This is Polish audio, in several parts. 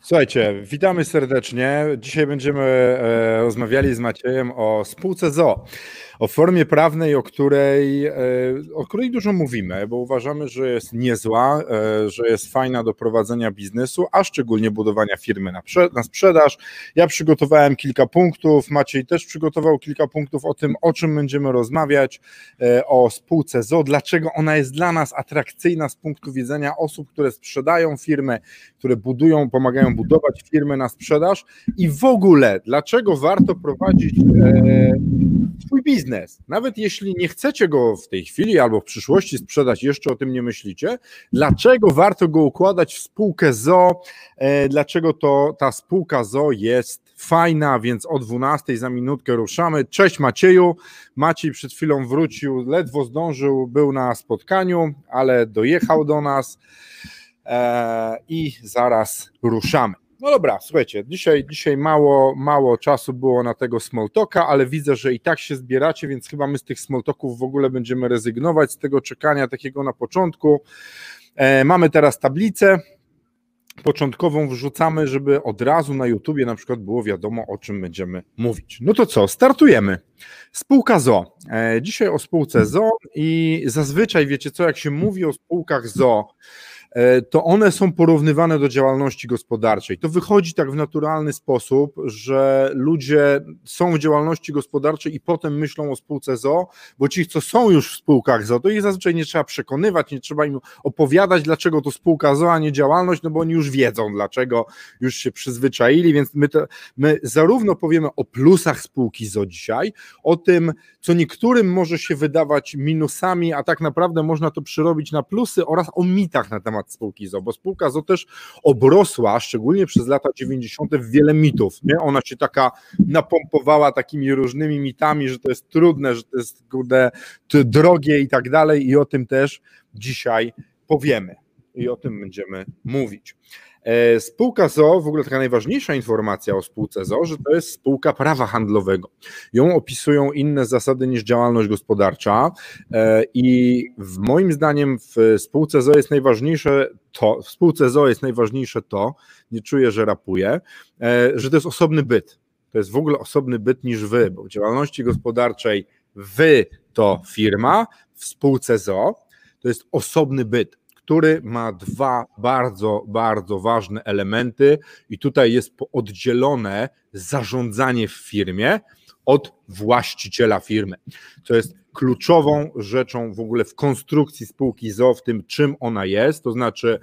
Słuchajcie, witamy serdecznie. Dzisiaj będziemy e, rozmawiali z Maciejem o spółce ZO, o formie prawnej, o której, e, o której dużo mówimy, bo uważamy, że jest niezła, e, że jest fajna do prowadzenia biznesu, a szczególnie budowania firmy na, na sprzedaż. Ja przygotowałem kilka punktów, Maciej też przygotował kilka punktów o tym, o czym będziemy rozmawiać, e, o spółce ZO, dlaczego ona jest dla nas atrakcyjna z punktu widzenia osób, które sprzedają firmę, które budują, pomagają budować firmę na sprzedaż i w ogóle, dlaczego warto prowadzić swój biznes. Nawet jeśli nie chcecie go w tej chwili albo w przyszłości sprzedać, jeszcze o tym nie myślicie, dlaczego warto go układać w spółkę ZO, e, dlaczego to ta spółka ZO jest fajna, więc o 12 za minutkę ruszamy. Cześć Macieju. Maciej przed chwilą wrócił, ledwo zdążył, był na spotkaniu, ale dojechał do nas. E, i zaraz ruszamy. No dobra, słuchajcie, dzisiaj, dzisiaj mało, mało czasu było na tego smalltalka, ale widzę, że i tak się zbieracie, więc chyba my z tych smalltalków w ogóle będziemy rezygnować, z tego czekania takiego na początku. E, mamy teraz tablicę, początkową wrzucamy, żeby od razu na YouTubie na przykład było wiadomo, o czym będziemy mówić. No to co, startujemy. Spółka ZO. E, dzisiaj o spółce ZO i zazwyczaj wiecie co, jak się mówi o spółkach ZO, to one są porównywane do działalności gospodarczej. To wychodzi tak w naturalny sposób, że ludzie są w działalności gospodarczej i potem myślą o spółce ZO, bo ci, co są już w spółkach ZO, to ich zazwyczaj nie trzeba przekonywać, nie trzeba im opowiadać, dlaczego to spółka ZO, a nie działalność, no bo oni już wiedzą, dlaczego już się przyzwyczaili, więc my, to, my zarówno powiemy o plusach spółki ZO dzisiaj, o tym, co niektórym może się wydawać minusami, a tak naprawdę można to przyrobić na plusy oraz o mitach na temat temat spółki ZO, bo spółka ZO też obrosła, szczególnie przez lata 90. w wiele mitów. Nie? Ona się taka napompowała takimi różnymi mitami, że to jest trudne, że to jest kurde, drogie i tak dalej i o tym też dzisiaj powiemy i o tym będziemy mówić. E, spółka ZO, w ogóle taka najważniejsza informacja o spółce ZO, że to jest spółka prawa handlowego. Ją opisują inne zasady niż działalność gospodarcza e, i w moim zdaniem w spółce ZO jest najważniejsze to, w spółce ZO jest najważniejsze to, nie czuję, że rapuję, e, że to jest osobny byt. To jest w ogóle osobny byt niż wy, bo w działalności gospodarczej wy to firma, w spółce ZO to jest osobny byt który ma dwa bardzo, bardzo ważne elementy, i tutaj jest oddzielone zarządzanie w firmie od właściciela firmy. To jest kluczową rzeczą w ogóle w konstrukcji spółki ZO, w tym czym ona jest, to znaczy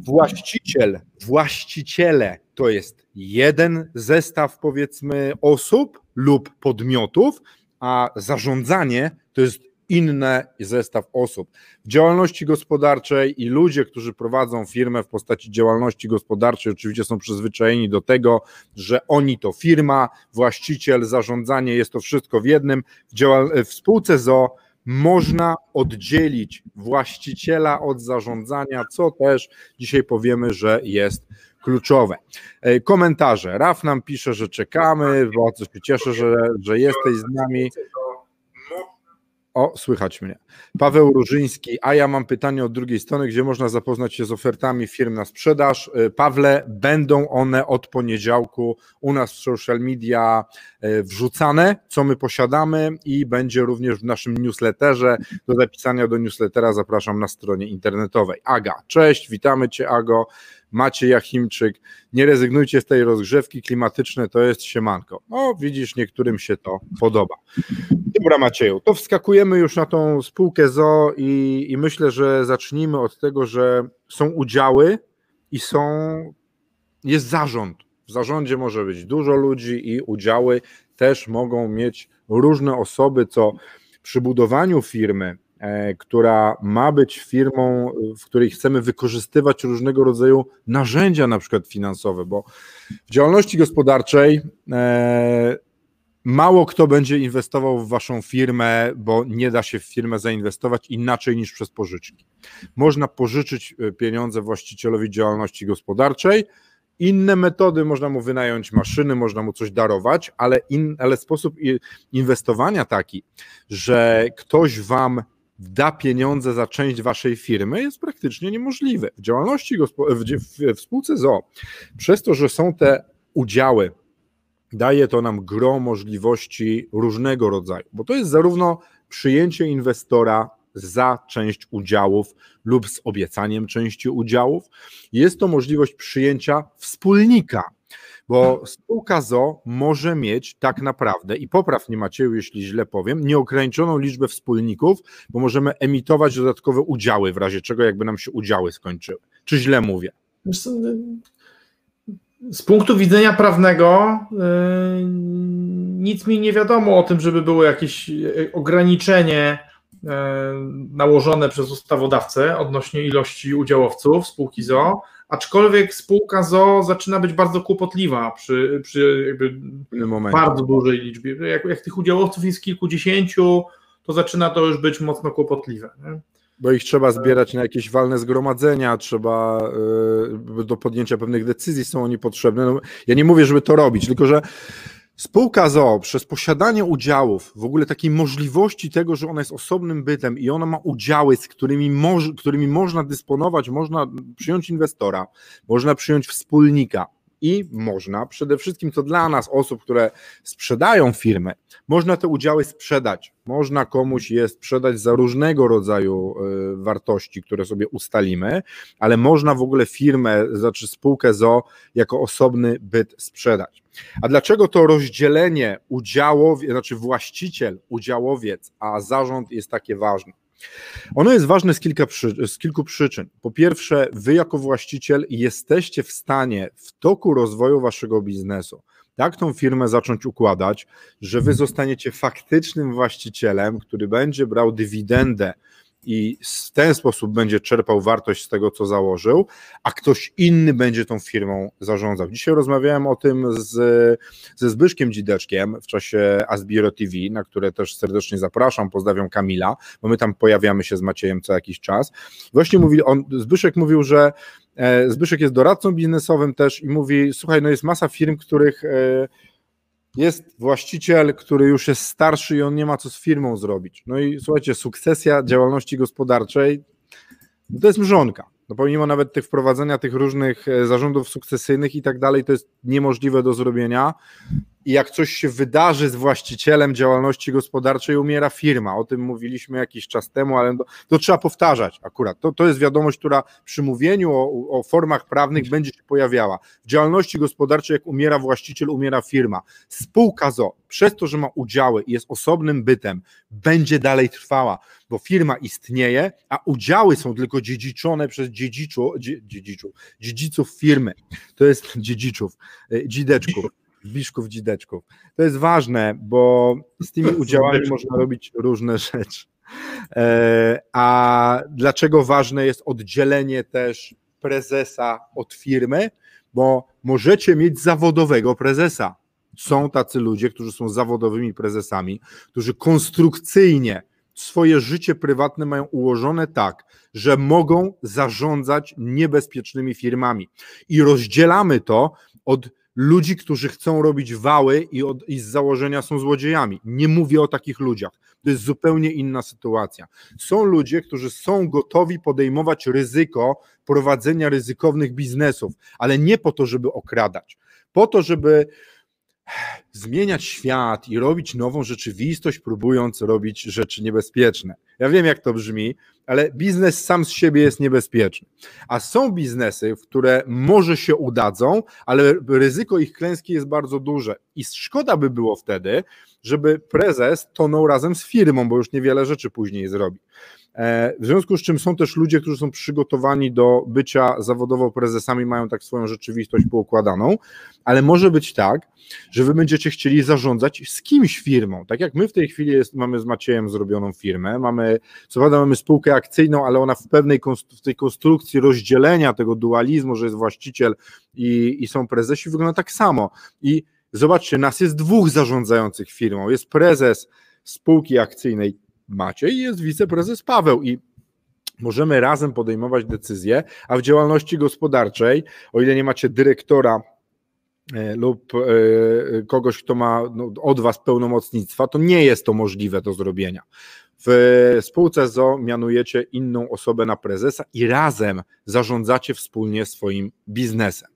właściciel, właściciele to jest jeden zestaw powiedzmy osób lub podmiotów, a zarządzanie to jest inny zestaw osób. W działalności gospodarczej i ludzie, którzy prowadzą firmę w postaci działalności gospodarczej, oczywiście są przyzwyczajeni do tego, że oni to firma, właściciel, zarządzanie, jest to wszystko w jednym. W, działal- w spółce ZO można oddzielić właściciela od zarządzania, co też dzisiaj powiemy, że jest kluczowe. E, komentarze. Raf nam pisze, że czekamy, bardzo się cieszę, że, że jesteś z nami. O, słychać mnie. Paweł Różyński, a ja mam pytanie od drugiej strony, gdzie można zapoznać się z ofertami firm na sprzedaż. Y, Pawle, będą one od poniedziałku u nas w social media y, wrzucane, co my posiadamy i będzie również w naszym newsletterze. Do zapisania do newslettera zapraszam na stronie internetowej. Aga, cześć, witamy Cię Ago. Macie Jachimczyk, nie rezygnujcie z tej rozgrzewki, klimatyczne to jest siemanko. O, widzisz, niektórym się to podoba. Dobra Macieju, to wskakujemy już na tą spółkę ZO i, i myślę, że zacznijmy od tego, że są udziały i są, jest zarząd. W zarządzie może być dużo ludzi i udziały też mogą mieć różne osoby, co przy budowaniu firmy, e, która ma być firmą, w której chcemy wykorzystywać różnego rodzaju narzędzia, na przykład finansowe, bo w działalności gospodarczej e, mało kto będzie inwestował w waszą firmę, bo nie da się w firmę zainwestować inaczej niż przez pożyczki. Można pożyczyć e, pieniądze właścicielowi działalności gospodarczej, inne metody, można mu wynająć maszyny, można mu coś darować, ale, in, ale sposób inwestowania taki, że ktoś wam da pieniądze za część waszej firmy jest praktycznie niemożliwe. W działalności w, w spółce ZO, przez to, że są te udziały, daje to nam gro możliwości różnego rodzaju, bo to jest zarówno przyjęcie inwestora za część udziałów lub z obiecaniem części udziałów. Jest to możliwość przyjęcia wspólnika, bo spółka ZO może mieć tak naprawdę, i popraw nie macie, jeśli źle powiem, nieograniczoną liczbę wspólników, bo możemy emitować dodatkowe udziały, w razie czego jakby nam się udziały skończyły. Czy źle mówię? Z punktu widzenia prawnego yy, nic mi nie wiadomo o tym, żeby było jakieś yy, ograniczenie yy, nałożone przez ustawodawcę odnośnie ilości udziałowców spółki ZO, aczkolwiek spółka ZO zaczyna być bardzo kłopotliwa przy, przy bardzo dużej liczbie. Jak, jak tych udziałowców jest kilkudziesięciu, to zaczyna to już być mocno kłopotliwe. Nie? Bo ich trzeba zbierać na jakieś walne zgromadzenia, trzeba y, do podjęcia pewnych decyzji są oni potrzebne. No, ja nie mówię, żeby to robić, tylko że Spółka ZOO przez posiadanie udziałów, w ogóle takiej możliwości tego, że ona jest osobnym bytem i ona ma udziały, z którymi, moż, którymi można dysponować, można przyjąć inwestora, można przyjąć wspólnika, i można przede wszystkim to dla nas, osób, które sprzedają firmę, można te udziały sprzedać. Można komuś je sprzedać za różnego rodzaju e, wartości, które sobie ustalimy, ale można w ogóle firmę, znaczy spółkę ZO jako osobny byt sprzedać. A dlaczego to rozdzielenie udziałowiec, znaczy właściciel, udziałowiec, a zarząd jest takie ważne? Ono jest ważne z, kilka przy, z kilku przyczyn. Po pierwsze, wy jako właściciel jesteście w stanie w toku rozwoju waszego biznesu tak tą firmę zacząć układać, że wy zostaniecie faktycznym właścicielem, który będzie brał dywidendę i w ten sposób będzie czerpał wartość z tego, co założył, a ktoś inny będzie tą firmą zarządzał. Dzisiaj rozmawiałem o tym z, ze Zbyszkiem Dzideczkiem w czasie Asbiro TV, na które też serdecznie zapraszam, pozdrawiam Kamila, bo my tam pojawiamy się z Maciejem co jakiś czas. Właśnie mówili, on, Zbyszek mówił, że e, Zbyszek jest doradcą biznesowym też i mówi, słuchaj, no jest masa firm, których e, jest właściciel, który już jest starszy i on nie ma co z firmą zrobić. No i słuchajcie, sukcesja działalności gospodarczej to jest mrzonka. No pomimo nawet tych wprowadzenia tych różnych e, zarządów sukcesyjnych i tak dalej, to jest niemożliwe do zrobienia i jak coś się wydarzy z właścicielem działalności gospodarczej, umiera firma. O tym mówiliśmy jakiś czas temu, ale to, to trzeba powtarzać akurat. To, to jest wiadomość, która przy mówieniu o, o formach prawnych będzie się pojawiała. W działalności gospodarczej, jak umiera właściciel, umiera firma. Spółka ZO, przez to, że ma udziały i jest osobnym bytem, będzie dalej trwała, bo firma istnieje, a udziały są tylko dziedziczone przez dziedziczu, dziedziczów, dziedziców firmy. To jest dziedziczów, e, Zbiszków Dzideczków. To jest ważne, bo z tymi udziałami można robić różne rzeczy. E, a dlaczego ważne jest oddzielenie też prezesa od firmy? Bo możecie mieć zawodowego prezesa. Są tacy ludzie, którzy są zawodowymi prezesami, którzy konstrukcyjnie swoje życie prywatne mają ułożone tak, że mogą zarządzać niebezpiecznymi firmami. I rozdzielamy to od ludzi, którzy chcą robić wały i, od, i z założenia są złodziejami. Nie mówię o takich ludziach. To jest zupełnie inna sytuacja. Są ludzie, którzy są gotowi podejmować ryzyko prowadzenia ryzykownych biznesów, ale nie po to, żeby okradać, po to, żeby zmieniać świat i robić nową rzeczywistość, próbując robić rzeczy niebezpieczne. Ja wiem, jak to brzmi, ale biznes sam z siebie jest niebezpieczny. A są biznesy, w które może się udadzą, ale ryzyko ich klęski jest bardzo duże. I szkoda by było wtedy, żeby prezes tonął razem z firmą, bo już niewiele rzeczy później zrobi. E, w związku z czym są też ludzie, którzy są przygotowani do bycia zawodowo prezesami, mają tak swoją rzeczywistość poukładaną, ale może być tak, że wy będziecie chcieli zarządzać z kimś firmą. Tak jak my w tej chwili jest, mamy z Maciejem zrobioną firmę, mamy, co prawda mamy spółkę akcyjną, ale ona w pewnej w tej konstrukcji rozdzielenia tego dualizmu, że jest właściciel i, i są prezesi, wygląda tak samo. I zobaczcie, nas jest dwóch zarządzających firmą. Jest prezes spółki akcyjnej Maciej jest wiceprezes Paweł i możemy razem podejmować decyzje, a w działalności gospodarczej, o ile nie macie dyrektora e, lub e, kogoś, kto ma no, od Was pełnomocnictwa, to nie jest to możliwe do zrobienia. W spółce ZO mianujecie inną osobę na prezesa i razem zarządzacie wspólnie swoim biznesem.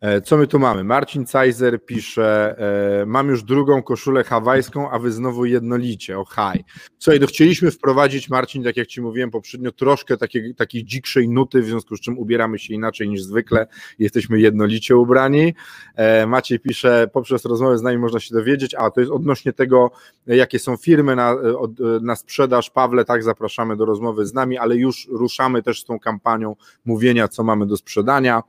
E, co my tu mamy? Marcin Cajzer pisze, e, mam już drugą koszulę hawajską, a wy znowu jednolicie, o haj. Słuchaj, no chcieliśmy wprowadzić, Marcin, tak jak ci mówiłem poprzednio, troszkę takiej, takiej dzikszej nuty, w związku z czym ubieramy się inaczej niż zwykle, jesteśmy jednolicie ubrani. E, Maciej pisze, poprzez rozmowę z nami można się dowiedzieć, a to jest odnośnie tego, jakie są firmy na, na sprzedaż. Pawle, tak, zapraszamy do rozmowy z nami, ale już ruszamy też z tą kampanią mówienia, co mamy do sprzedania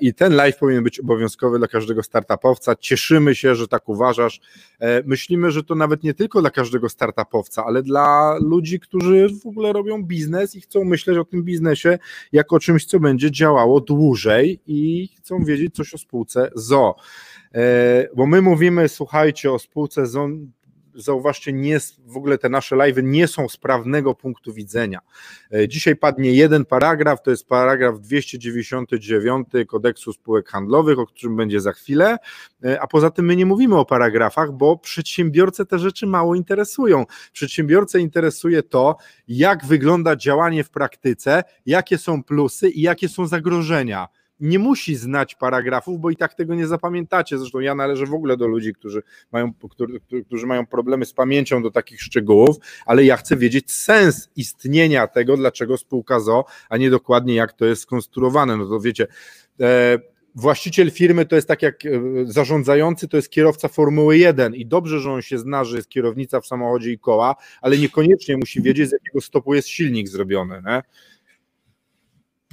i ten live powinien powinien być obowiązkowy dla każdego startupowca. Cieszymy się, że tak uważasz. E, myślimy, że to nawet nie tylko dla każdego startupowca, ale dla ludzi, którzy w ogóle robią biznes i chcą myśleć o tym biznesie jako o czymś, co będzie działało dłużej i chcą wiedzieć coś o spółce ZO. E, bo my mówimy, słuchajcie, o spółce ZO zauważcie, nie, w ogóle te nasze live nie są z prawnego punktu widzenia. E, dzisiaj padnie jeden paragraf, to jest paragraf 299 kodeksu spółek handlowych, o którym będzie za chwilę, e, a poza tym my nie mówimy o paragrafach, bo przedsiębiorcę te rzeczy mało interesują. Przedsiębiorcę interesuje to, jak wygląda działanie w praktyce, jakie są plusy i jakie są zagrożenia nie musi znać paragrafów, bo i tak tego nie zapamiętacie. Zresztą ja należę w ogóle do ludzi, którzy mają, którzy, którzy mają problemy z pamięcią do takich szczegółów, ale ja chcę wiedzieć sens istnienia tego, dlaczego spółka ZO, a nie dokładnie jak to jest skonstruowane. No to wiecie, e, właściciel firmy to jest tak jak e, zarządzający, to jest kierowca Formuły 1 i dobrze, że on się zna, że jest kierownica w samochodzie i koła, ale niekoniecznie musi wiedzieć, z jakiego stopu jest silnik zrobiony. Nie?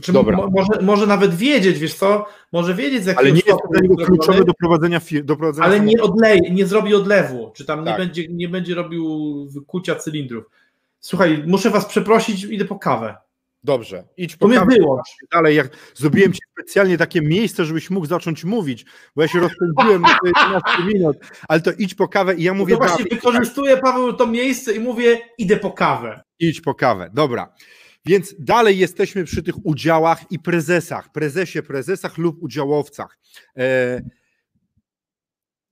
Czy Dobra. Może, może nawet wiedzieć, wiesz co, może wiedzieć z jakiego Ale nie jest dla niego kluczowe do prowadzenia, do prowadzenia Ale nie odleje, nie zrobi odlewu, czy tam tak. nie, będzie, nie będzie robił wykucia cylindrów. Słuchaj, muszę was przeprosić, idę po kawę. Dobrze, idź po kawę. Było. Dalej, jak zrobiłem ci specjalnie takie miejsce, żebyś mógł zacząć mówić, bo ja się rozpędziłem na 15 minut, ale to idź po kawę i ja mówię... No właśnie wykorzystuję, Paweł, to miejsce i mówię, idę po kawę. Idź po kawę, dobra. Więc dalej jesteśmy przy tych udziałach i prezesach, prezesie, prezesach lub udziałowcach. E,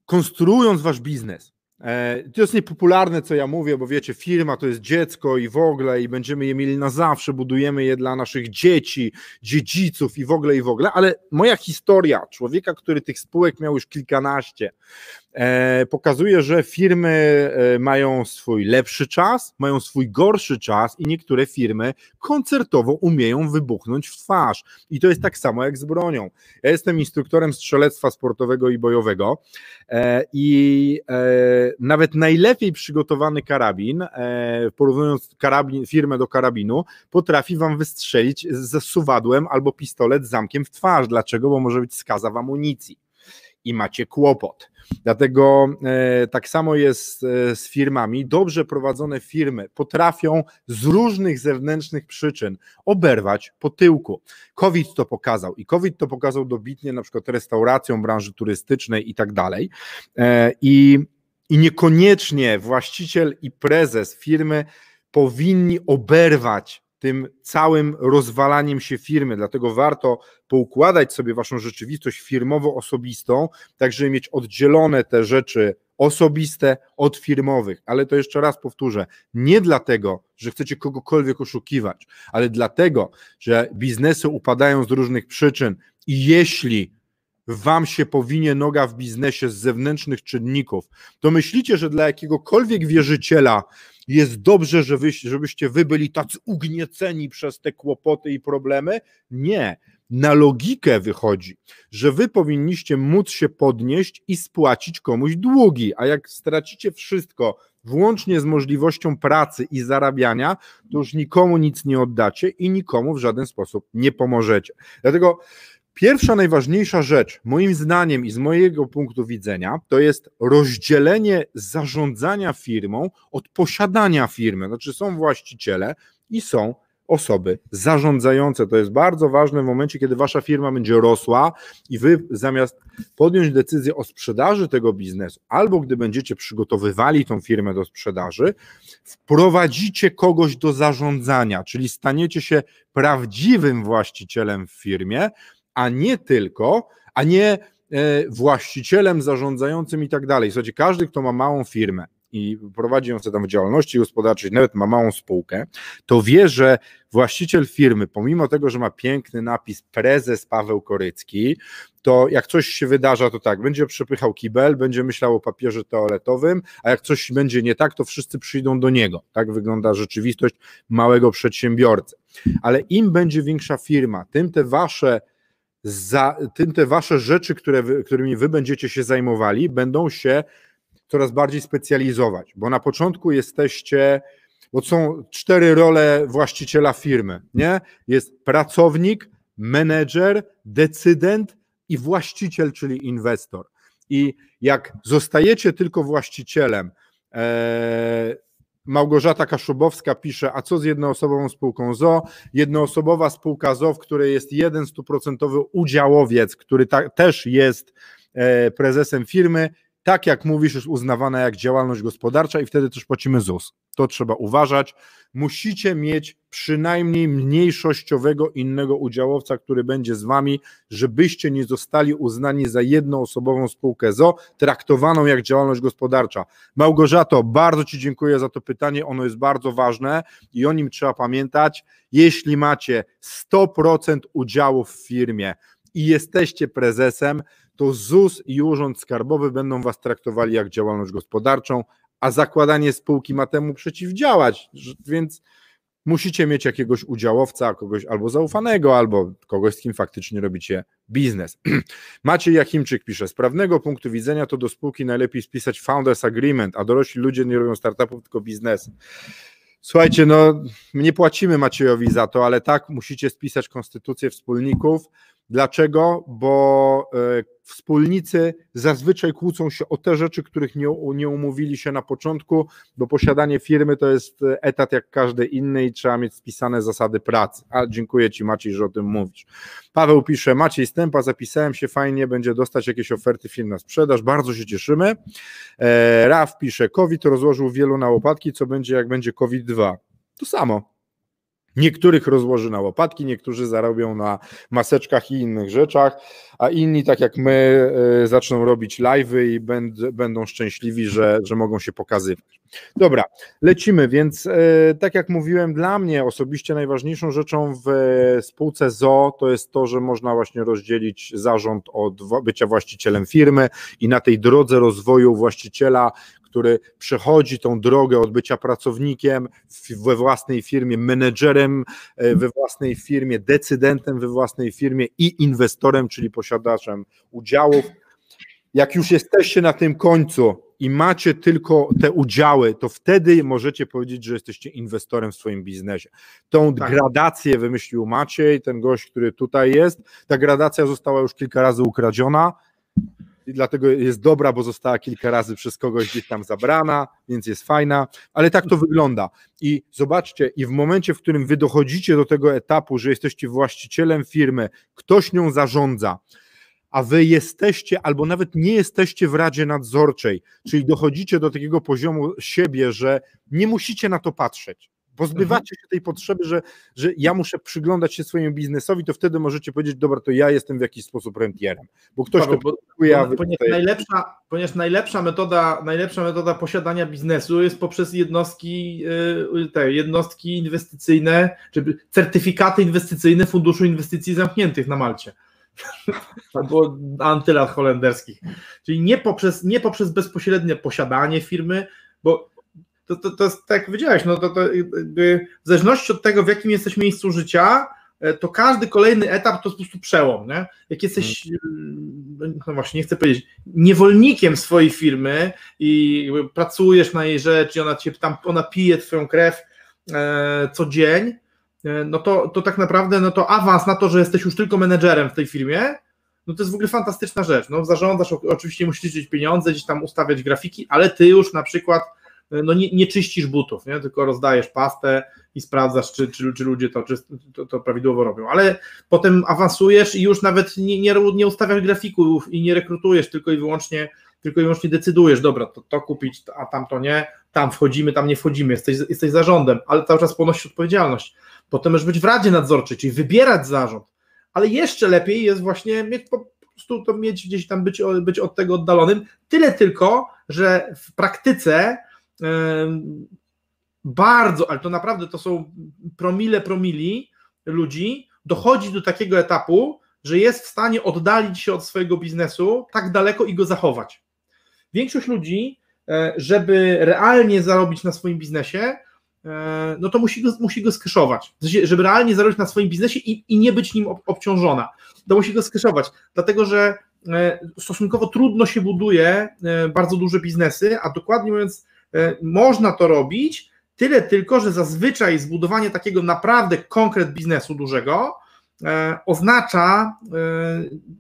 konstruując wasz biznes, e, to jest niepopularne, co ja mówię, bo wiecie, firma to jest dziecko i w ogóle, i będziemy je mieli na zawsze, budujemy je dla naszych dzieci, dziedziców i w ogóle, i w ogóle, ale moja historia człowieka, który tych spółek miał już kilkanaście, pokazuje, że firmy e, mają swój lepszy czas, mają swój gorszy czas i niektóre firmy koncertowo umieją wybuchnąć w twarz. I to jest tak samo jak z bronią. Ja jestem instruktorem strzelectwa sportowego i bojowego e, i nawet najlepiej przygotowany karabin, porównując karabin, firmę do karabinu, potrafi wam wystrzelić ze suwadłem albo pistolet z zamkiem w twarz. Dlaczego? Bo może być skaza w amunicji i macie kłopot. Dlatego e, tak samo jest e, z firmami. Dobrze prowadzone firmy potrafią z różnych zewnętrznych przyczyn oberwać po tyłku. COVID to pokazał i COVID to pokazał dobitnie na przykład restauracją branży turystycznej i tak dalej. E, I, i niekoniecznie właściciel i prezes firmy powinni oberwać tym całym rozwalaniem się firmy. Dlatego warto poukładać sobie waszą rzeczywistość firmowo-osobistą, tak żeby mieć oddzielone te rzeczy osobiste od firmowych. Ale to jeszcze raz powtórzę, nie dlatego, że chcecie kogokolwiek oszukiwać, ale dlatego, że biznesy upadają z różnych przyczyn i jeśli wam się powinie noga w biznesie z zewnętrznych czynników, to myślicie, że dla jakiegokolwiek wierzyciela jest dobrze, że wy, żebyście wy byli tacy ugnieceni przez te kłopoty i problemy? Nie. na logikę wychodzi, że wy powinniście móc się podnieść i spłacić komuś długi, a jak stracicie wszystko, włącznie z możliwością pracy i zarabiania, to już nikomu nic nie oddacie i nikomu w żaden sposób nie pomożecie. Dlatego Pierwsza, najważniejsza rzecz, moim zdaniem i z mojego punktu widzenia, to jest rozdzielenie zarządzania firmą od posiadania firmy. Znaczy, są właściciele i są osoby zarządzające. To jest bardzo ważne w momencie, kiedy wasza firma będzie rosła i wy zamiast podjąć decyzję o sprzedaży tego biznesu, albo gdy będziecie przygotowywali tą firmę do sprzedaży, wprowadzicie kogoś do zarządzania, czyli staniecie się prawdziwym właścicielem w firmie, a nie tylko, a nie e, właścicielem, zarządzającym i tak dalej. Słuchajcie, każdy, kto ma małą firmę i prowadzi ją tam w działalności gospodarczej, nawet ma małą spółkę, to wie, że właściciel firmy, pomimo tego, że ma piękny napis prezes Paweł Korycki, to jak coś się wydarza, to tak, będzie przepychał kibel, będzie myślał o papierze toaletowym, a jak coś będzie nie tak, to wszyscy przyjdą do niego. Tak wygląda rzeczywistość małego przedsiębiorcy. Ale im będzie większa firma, tym te wasze za te wasze rzeczy, które którymi wy będziecie się zajmowali, będą się coraz bardziej specjalizować, bo na początku jesteście, bo są cztery role właściciela firmy, nie? Jest pracownik, menedżer, decydent i właściciel, czyli inwestor. I jak zostajecie tylko właścicielem, e, Małgorzata Kaszubowska pisze, a co z jednoosobową spółką ZO? Jednoosobowa spółka ZO, w której jest jeden stuprocentowy udziałowiec, który ta, też jest e, prezesem firmy, tak jak mówisz, jest uznawana jak działalność gospodarcza i wtedy też płacimy ZUS. To trzeba uważać. Musicie mieć przynajmniej mniejszościowego innego udziałowca, który będzie z wami, żebyście nie zostali uznani za jednoosobową spółkę ZO, traktowaną jak działalność gospodarcza. Małgorzato, bardzo Ci dziękuję za to pytanie. Ono jest bardzo ważne i o nim trzeba pamiętać. Jeśli macie 100% udziału w firmie i jesteście prezesem, to ZUS i Urząd Skarbowy będą Was traktowali jak działalność gospodarczą, a zakładanie spółki ma temu przeciwdziałać, więc musicie mieć jakiegoś udziałowca, kogoś albo zaufanego, albo kogoś, z kim faktycznie robicie biznes. Maciej Jachimczyk pisze, z prawnego punktu widzenia to do spółki najlepiej spisać Founders Agreement, a dorośli ludzie nie robią startupów, tylko biznes. Słuchajcie, no nie płacimy Maciejowi za to, ale tak, musicie spisać konstytucję wspólników. Dlaczego? Bo e, wspólnicy zazwyczaj kłócą się o te rzeczy, których nie, nie umówili się na początku, bo posiadanie firmy to jest etat jak każdy inny i trzeba mieć spisane zasady pracy. A dziękuję Ci Maciej, że o tym mówisz. Paweł pisze, Maciej Stępa, zapisałem się, fajnie, będzie dostać jakieś oferty firm na sprzedaż, bardzo się cieszymy. E, Raf pisze, COVID rozłożył wielu na łopatki, co będzie jak będzie COVID-2? To samo, Niektórych rozłoży na łopatki, niektórzy zarobią na maseczkach i innych rzeczach, a inni, tak jak my, e, zaczną robić live'y i będą szczęśliwi, że, że mogą się pokazywać. Dobra, lecimy, więc e, tak jak mówiłem, dla mnie osobiście najważniejszą rzeczą w spółce ZO to jest to, że można właśnie rozdzielić zarząd od bycia właścicielem firmy i na tej drodze rozwoju właściciela który przechodzi tą drogę od bycia pracownikiem we własnej firmie, menedżerem e, we własnej firmie, decydentem we własnej firmie i inwestorem, czyli posiadaczem udziałów. Jak już jesteście na tym końcu i macie tylko te udziały, to wtedy możecie powiedzieć, że jesteście inwestorem w swoim biznesie. Tą tak. gradację wymyślił Maciej, ten gość, który tutaj jest. Ta gradacja została już kilka razy ukradziona i dlatego jest dobra, bo została kilka razy przez kogoś gdzieś tam zabrana, więc jest fajna, ale tak to wygląda. I zobaczcie, i w momencie, w którym wy dochodzicie do tego etapu, że jesteście właścicielem firmy, ktoś nią zarządza, a wy jesteście albo nawet nie jesteście w radzie nadzorczej, czyli dochodzicie do takiego poziomu siebie, że nie musicie na to patrzeć. Pozbywacie mhm. się tej potrzeby, że, że ja muszę przyglądać się swojemu biznesowi, to wtedy możecie powiedzieć, dobra, to ja jestem w jakiś sposób rentierem, bo ktoś Paweł, to produkuje, bo, ponieważ, tutaj... najlepsza, ponieważ najlepsza metoda, najlepsza metoda posiadania biznesu jest poprzez jednostki, y, te jednostki inwestycyjne, czy certyfikaty inwestycyjne Funduszu Inwestycji Zamkniętych na Malcie albo antylat holenderskich. Czyli nie poprzez, nie poprzez bezpośrednie posiadanie firmy, bo to, to, to jest tak jak powiedziałeś, no to, to jakby w zależności od tego, w jakim jesteś miejscu życia, e, to każdy kolejny etap to jest po prostu przełom. Nie? Jak jesteś, mm. no właśnie, nie chcę powiedzieć, niewolnikiem swojej firmy i pracujesz na jej rzecz i ona cię tam, ona pije twoją krew e, co dzień, e, no to, to tak naprawdę no to awans na to, że jesteś już tylko menedżerem w tej firmie, no to jest w ogóle fantastyczna rzecz. No zarządzasz, oczywiście musisz liczyć pieniądze, gdzieś tam ustawiać grafiki, ale ty już na przykład no nie, nie czyścisz butów, nie? tylko rozdajesz pastę i sprawdzasz, czy, czy, czy ludzie to, czy, to, to, prawidłowo robią. Ale potem awansujesz i już nawet nie, nie, nie ustawiasz grafików i nie rekrutujesz, tylko i wyłącznie tylko i wyłącznie decydujesz, dobra, to, to kupić, a tamto nie, tam wchodzimy, tam nie wchodzimy, jesteś, jesteś zarządem, ale cały czas ponosisz odpowiedzialność. Potem możesz być w Radzie Nadzorczej, czyli wybierać zarząd, ale jeszcze lepiej jest właśnie mieć po prostu to mieć gdzieś tam być, być od tego oddalonym, tyle tylko, że w praktyce bardzo, ale to naprawdę to są promile promili ludzi, dochodzi do takiego etapu, że jest w stanie oddalić się od swojego biznesu tak daleko i go zachować. Większość ludzi, e, żeby realnie zarobić na swoim biznesie, e, no to musi go, musi go skeszować. Żeby realnie zarobić na swoim biznesie i, i nie być nim obciążona, to musi go skeszować, dlatego że e, stosunkowo trudno się buduje bardzo duże biznesy, a dokładnie mówiąc, można to robić, tyle tylko, że zazwyczaj zbudowanie takiego naprawdę konkret biznesu dużego oznacza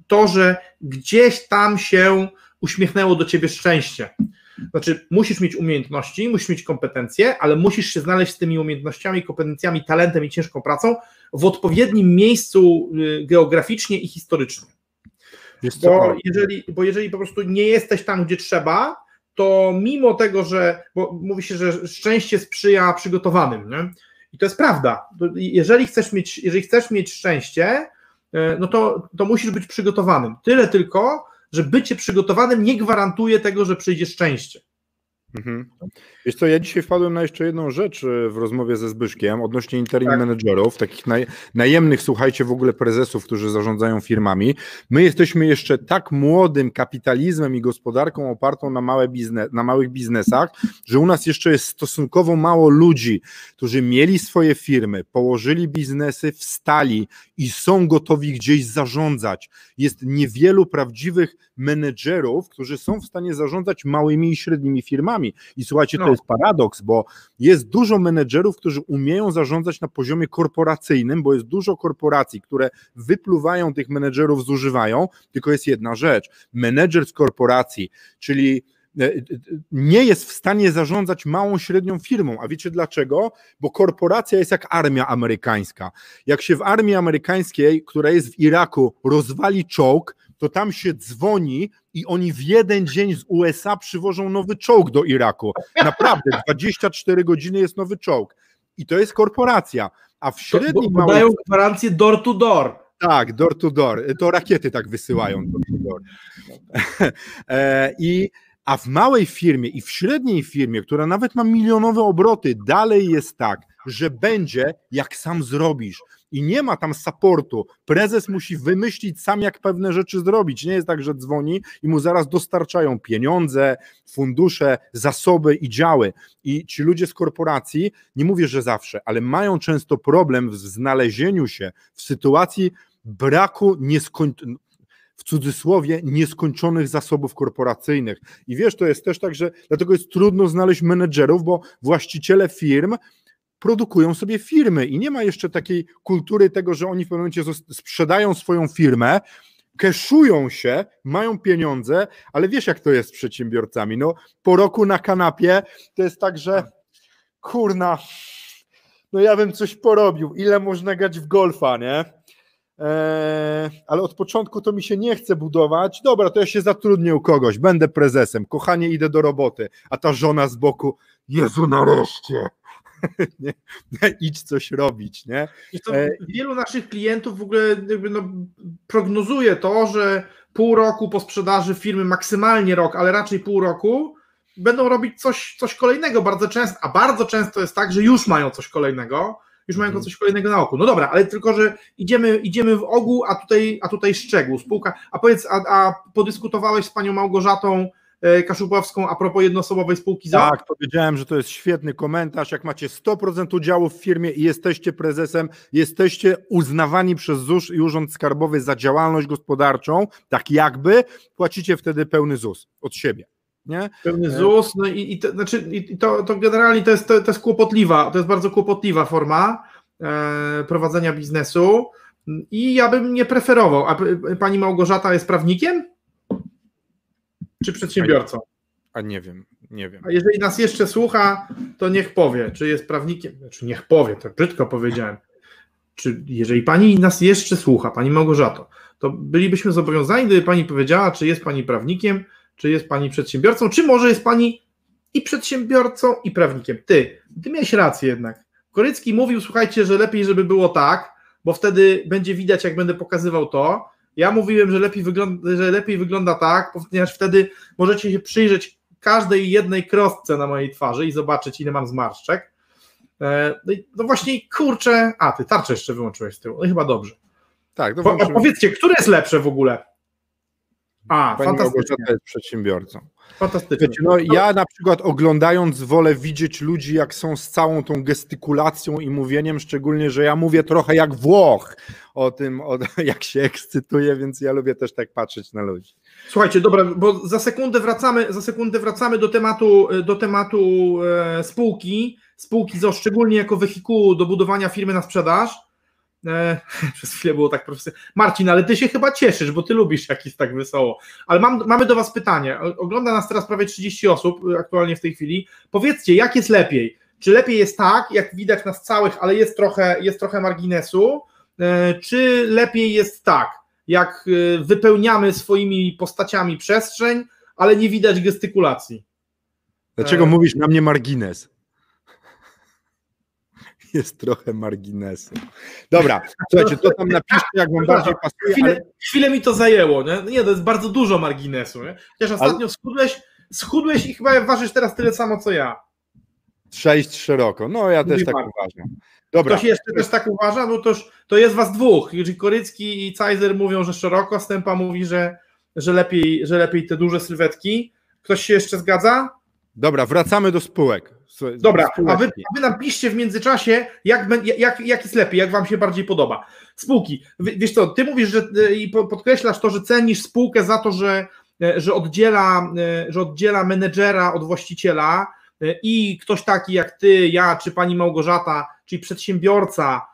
to, że gdzieś tam się uśmiechnęło do ciebie szczęście. Znaczy, musisz mieć umiejętności, musisz mieć kompetencje, ale musisz się znaleźć z tymi umiejętnościami, kompetencjami, talentem i ciężką pracą w odpowiednim miejscu y, geograficznie i historycznie. Bo jeżeli, bo jeżeli po prostu nie jesteś tam, gdzie trzeba, to mimo tego, że, bo mówi się, że szczęście sprzyja przygotowanym, nie? i to jest prawda. Jeżeli chcesz mieć, jeżeli chcesz mieć szczęście, y, no to, to musisz być przygotowanym. Tyle tylko, że bycie przygotowanym nie gwarantuje tego, że przyjdzie szczęście. Mhm. Wiesz co, ja dzisiaj wpadłem na jeszcze jedną rzecz e, w rozmowie ze Zbyszkiem odnośnie interim tak. menedżerów, takich naj, najemnych, słuchajcie, w ogóle prezesów, którzy zarządzają firmami. My jesteśmy jeszcze tak młodym kapitalizmem i gospodarką opartą na, małe biznes, na małych biznesach, że u nas jeszcze jest stosunkowo mało ludzi, którzy mieli swoje firmy, położyli biznesy, wstali i są gotowi gdzieś zarządzać. Jest niewielu prawdziwych menedżerów, którzy są w stanie zarządzać małymi i średnimi firmami. I słuchajcie, no. to jest paradoks, bo jest dużo menedżerów, którzy umieją zarządzać na poziomie korporacyjnym, bo jest dużo korporacji, które wypluwają tych menedżerów, zużywają, tylko jest jedna rzecz. Menedżer z korporacji, czyli e, e, nie jest w stanie zarządzać małą, średnią firmą. A wiecie dlaczego? Bo korporacja jest jak armia amerykańska. Jak się w armii amerykańskiej, która jest w Iraku, rozwali czołg, to tam się dzwoni i oni w jeden dzień z USA przywożą nowy czołg do Iraku. Naprawdę, 24 godziny jest nowy czołg. I to jest korporacja. A w średnim małym... Dają gwarancję door to door. Tak, door to door. To rakiety tak wysyłają. Door to door. E, I a w małej firmie i w średniej firmie, która nawet ma milionowe obroty, dalej jest tak, że będzie jak sam zrobisz i nie ma tam supportu. Prezes musi wymyślić sam, jak pewne rzeczy zrobić. Nie jest tak, że dzwoni i mu zaraz dostarczają pieniądze, fundusze, zasoby i działy. I ci ludzie z korporacji, nie mówię, że zawsze, ale mają często problem w znalezieniu się w sytuacji braku nieskończonego w cudzysłowie nieskończonych zasobów korporacyjnych. I wiesz, to jest też tak, że dlatego jest trudno znaleźć menedżerów, bo właściciele firm produkują sobie firmy i nie ma jeszcze takiej kultury tego, że oni w pewnym momencie sprzedają swoją firmę, keszują się, mają pieniądze, ale wiesz jak to jest z przedsiębiorcami. No, po roku na kanapie to jest tak, że kurna, no ja bym coś porobił, ile można grać w golfa, nie? Eee, ale od początku to mi się nie chce budować. Dobra, to ja się zatrudnię u kogoś, będę prezesem, kochanie, idę do roboty, a ta żona z boku, Jezu, nareszcie. nie, idź coś robić, nie? E, wielu naszych klientów w ogóle no, prognozuje to, że pół roku po sprzedaży firmy, maksymalnie rok, ale raczej pół roku, będą robić coś, coś kolejnego bardzo często, a bardzo często jest tak, że już mają coś kolejnego, już mają mhm. coś kolejnego na oku. No dobra, ale tylko, że idziemy, idziemy w ogół, a tutaj, a tutaj szczegół, spółka. A powiedz, a, a podyskutowałeś z panią Małgorzatą, Kaszubowską a propos jednoosobowej spółki ZO? Tak, powiedziałem, że to jest świetny komentarz. Jak macie 100% udziału w firmie i jesteście prezesem, jesteście uznawani przez ZUS i Urząd Skarbowy za działalność gospodarczą, tak jakby płacicie wtedy pełny ZUS od siebie. Nie? Pełny ZUS, no i, i, to, znaczy, i to, to generalnie to jest, to, to jest kłopotliwa, to jest bardzo kłopotliwa forma e, prowadzenia biznesu i ja bym nie preferował. A pani Małgorzata jest prawnikiem? Czy przedsiębiorcą? A nie wiem, nie wiem. A jeżeli nas jeszcze słucha, to niech powie, czy jest prawnikiem. Znaczy niech powie, to brzydko powiedziałem. Czy jeżeli pani nas jeszcze słucha, pani Małgorzato, to bylibyśmy zobowiązani, gdyby pani powiedziała, czy jest pani prawnikiem, czy jest pani przedsiębiorcą, czy może jest pani i przedsiębiorcą, i prawnikiem. Ty, ty miałeś rację jednak. Korycki mówił, słuchajcie, że lepiej, żeby było tak, bo wtedy będzie widać, jak będę pokazywał to. Ja mówiłem, że lepiej wygląda, że lepiej wygląda tak, ponieważ wtedy możecie się przyjrzeć każdej jednej krosce na mojej twarzy i zobaczyć, ile mam zmarszczek. E, no, no właśnie, kurczę, a ty tarczę jeszcze wyłączyłeś z tyłu, no chyba dobrze. Tak, to po, powiedzcie, które jest lepsze w ogóle? A, Pani fantastycznie. jest przedsiębiorcą. Fantastycznie. Wiecie, no, ja na przykład oglądając wolę widzieć ludzi, jak są z całą tą gestykulacją i mówieniem, szczególnie, że ja mówię trochę jak Włoch o tym, o, jak się ekscytuję, więc ja lubię też tak patrzeć na ludzi. Słuchajcie, dobra, bo za sekundę wracamy, za sekundę wracamy do tematu, do tematu e, spółki, spółki ZO, szczególnie jako wehikułu do budowania firmy na sprzedaż. E, przez chwilę było tak profesjonalnie. Marcin, ale ty się chyba cieszysz, bo ty lubisz jak jest tak wesoło. Ale mam, mamy do was pytanie. Ogląda nas teraz prawie 30 osób aktualnie w tej chwili. Powiedzcie, jak jest lepiej? Czy lepiej jest tak, jak widać nas całych, ale jest trochę, jest trochę marginesu, e, czy lepiej jest tak, jak e, wypełniamy swoimi postaciami przestrzeń, ale nie widać gestykulacji? Dlaczego e... mówisz na mnie margines? Jest trochę marginesu. Dobra, słuchajcie, to tam napiszcie, jak wam bardziej pasuje. Chwilę, ale... chwilę mi to zajęło, nie? nie? To jest bardzo dużo marginesu, nie? Chociaż ostatnio ale... schudłeś, schudłeś i chyba ważysz teraz tyle samo, co ja. Przejść szeroko, no ja też tak uważam. Dobra. Ktoś jeszcze też tak uważa? No to, to jest was dwóch. Korycki i Cajzer mówią, że szeroko, Stępa mówi, że, że, lepiej, że lepiej te duże sylwetki. Ktoś się jeszcze zgadza? Dobra, wracamy do spółek. Dobra, a wy, a wy nam piszcie w międzyczasie, jak, jak, jak jest lepiej, jak wam się bardziej podoba. Spółki. Wiesz co, ty mówisz, że i podkreślasz to, że cenisz spółkę za to, że, e, że, oddziela, e, że oddziela menedżera od właściciela e, i ktoś taki jak ty, ja czy pani Małgorzata, czyli przedsiębiorca,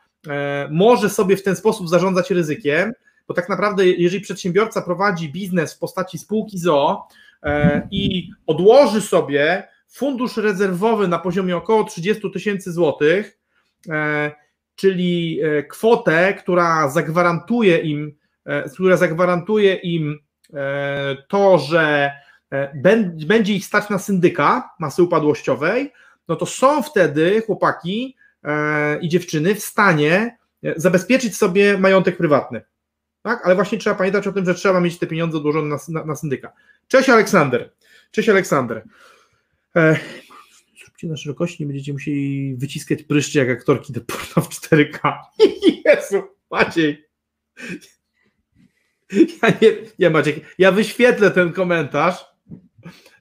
może sobie w ten sposób zarządzać ryzykiem, bo tak naprawdę, jeżeli przedsiębiorca prowadzi biznes w postaci spółki ZO i odłoży sobie fundusz rezerwowy na poziomie około 30 tysięcy złotych, e, czyli e, kwotę, która zagwarantuje im, e, która zagwarantuje im to, że będzie ich stać na syndyka masy upadłościowej, no to są wtedy chłopaki i dziewczyny w stanie zabezpieczyć sobie majątek prywatny. Tak? Ale właśnie trzeba pamiętać o tym, że trzeba mieć te pieniądze odłożone na, na, na syndyka. Cześć Aleksander. Cześć Aleksander. Zróbcie na szerokości, nie będziecie musieli wyciskać pryszczy jak aktorki do porno w 4K. Jezu, Maciej. Ja nie, nie Maciek, ja wyświetlę ten komentarz,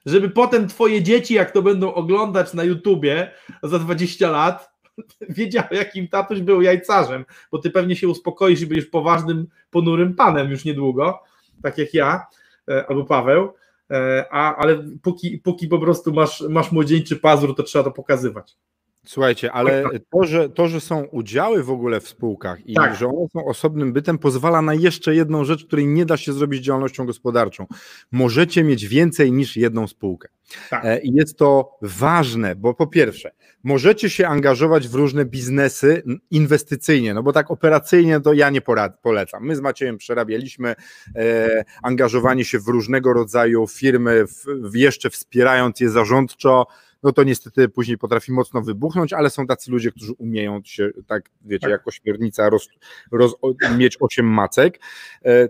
żeby potem twoje dzieci, jak to będą oglądać na YouTubie za 20 lat, wiedziały, jakim tatuś był jajcarzem, bo ty pewnie się uspokoisz i będziesz poważnym, ponurym panem już niedługo, tak jak ja, e, albo Paweł, E, a, ale póki, póki po prostu masz, masz młodzieńczy pazur, to trzeba to pokazywać. Słuchajcie, ale to że, to, że są udziały w ogóle w spółkach i tak. że one są osobnym bytem, pozwala na jeszcze jedną rzecz, której nie da się zrobić działalnością gospodarczą. Możecie mieć więcej niż jedną spółkę. Tak. E, I jest to ważne, bo po pierwsze, możecie się angażować w różne biznesy inwestycyjnie, no bo tak operacyjnie to ja nie porad, polecam. My z Maciejem przerabialiśmy e, angażowanie się w różnego rodzaju firmy, w, w jeszcze wspierając je zarządczo no to niestety później potrafi mocno wybuchnąć, ale są tacy ludzie, którzy umieją się, tak wiecie, tak. jako śmiernica roz, roz, mieć osiem macek, e,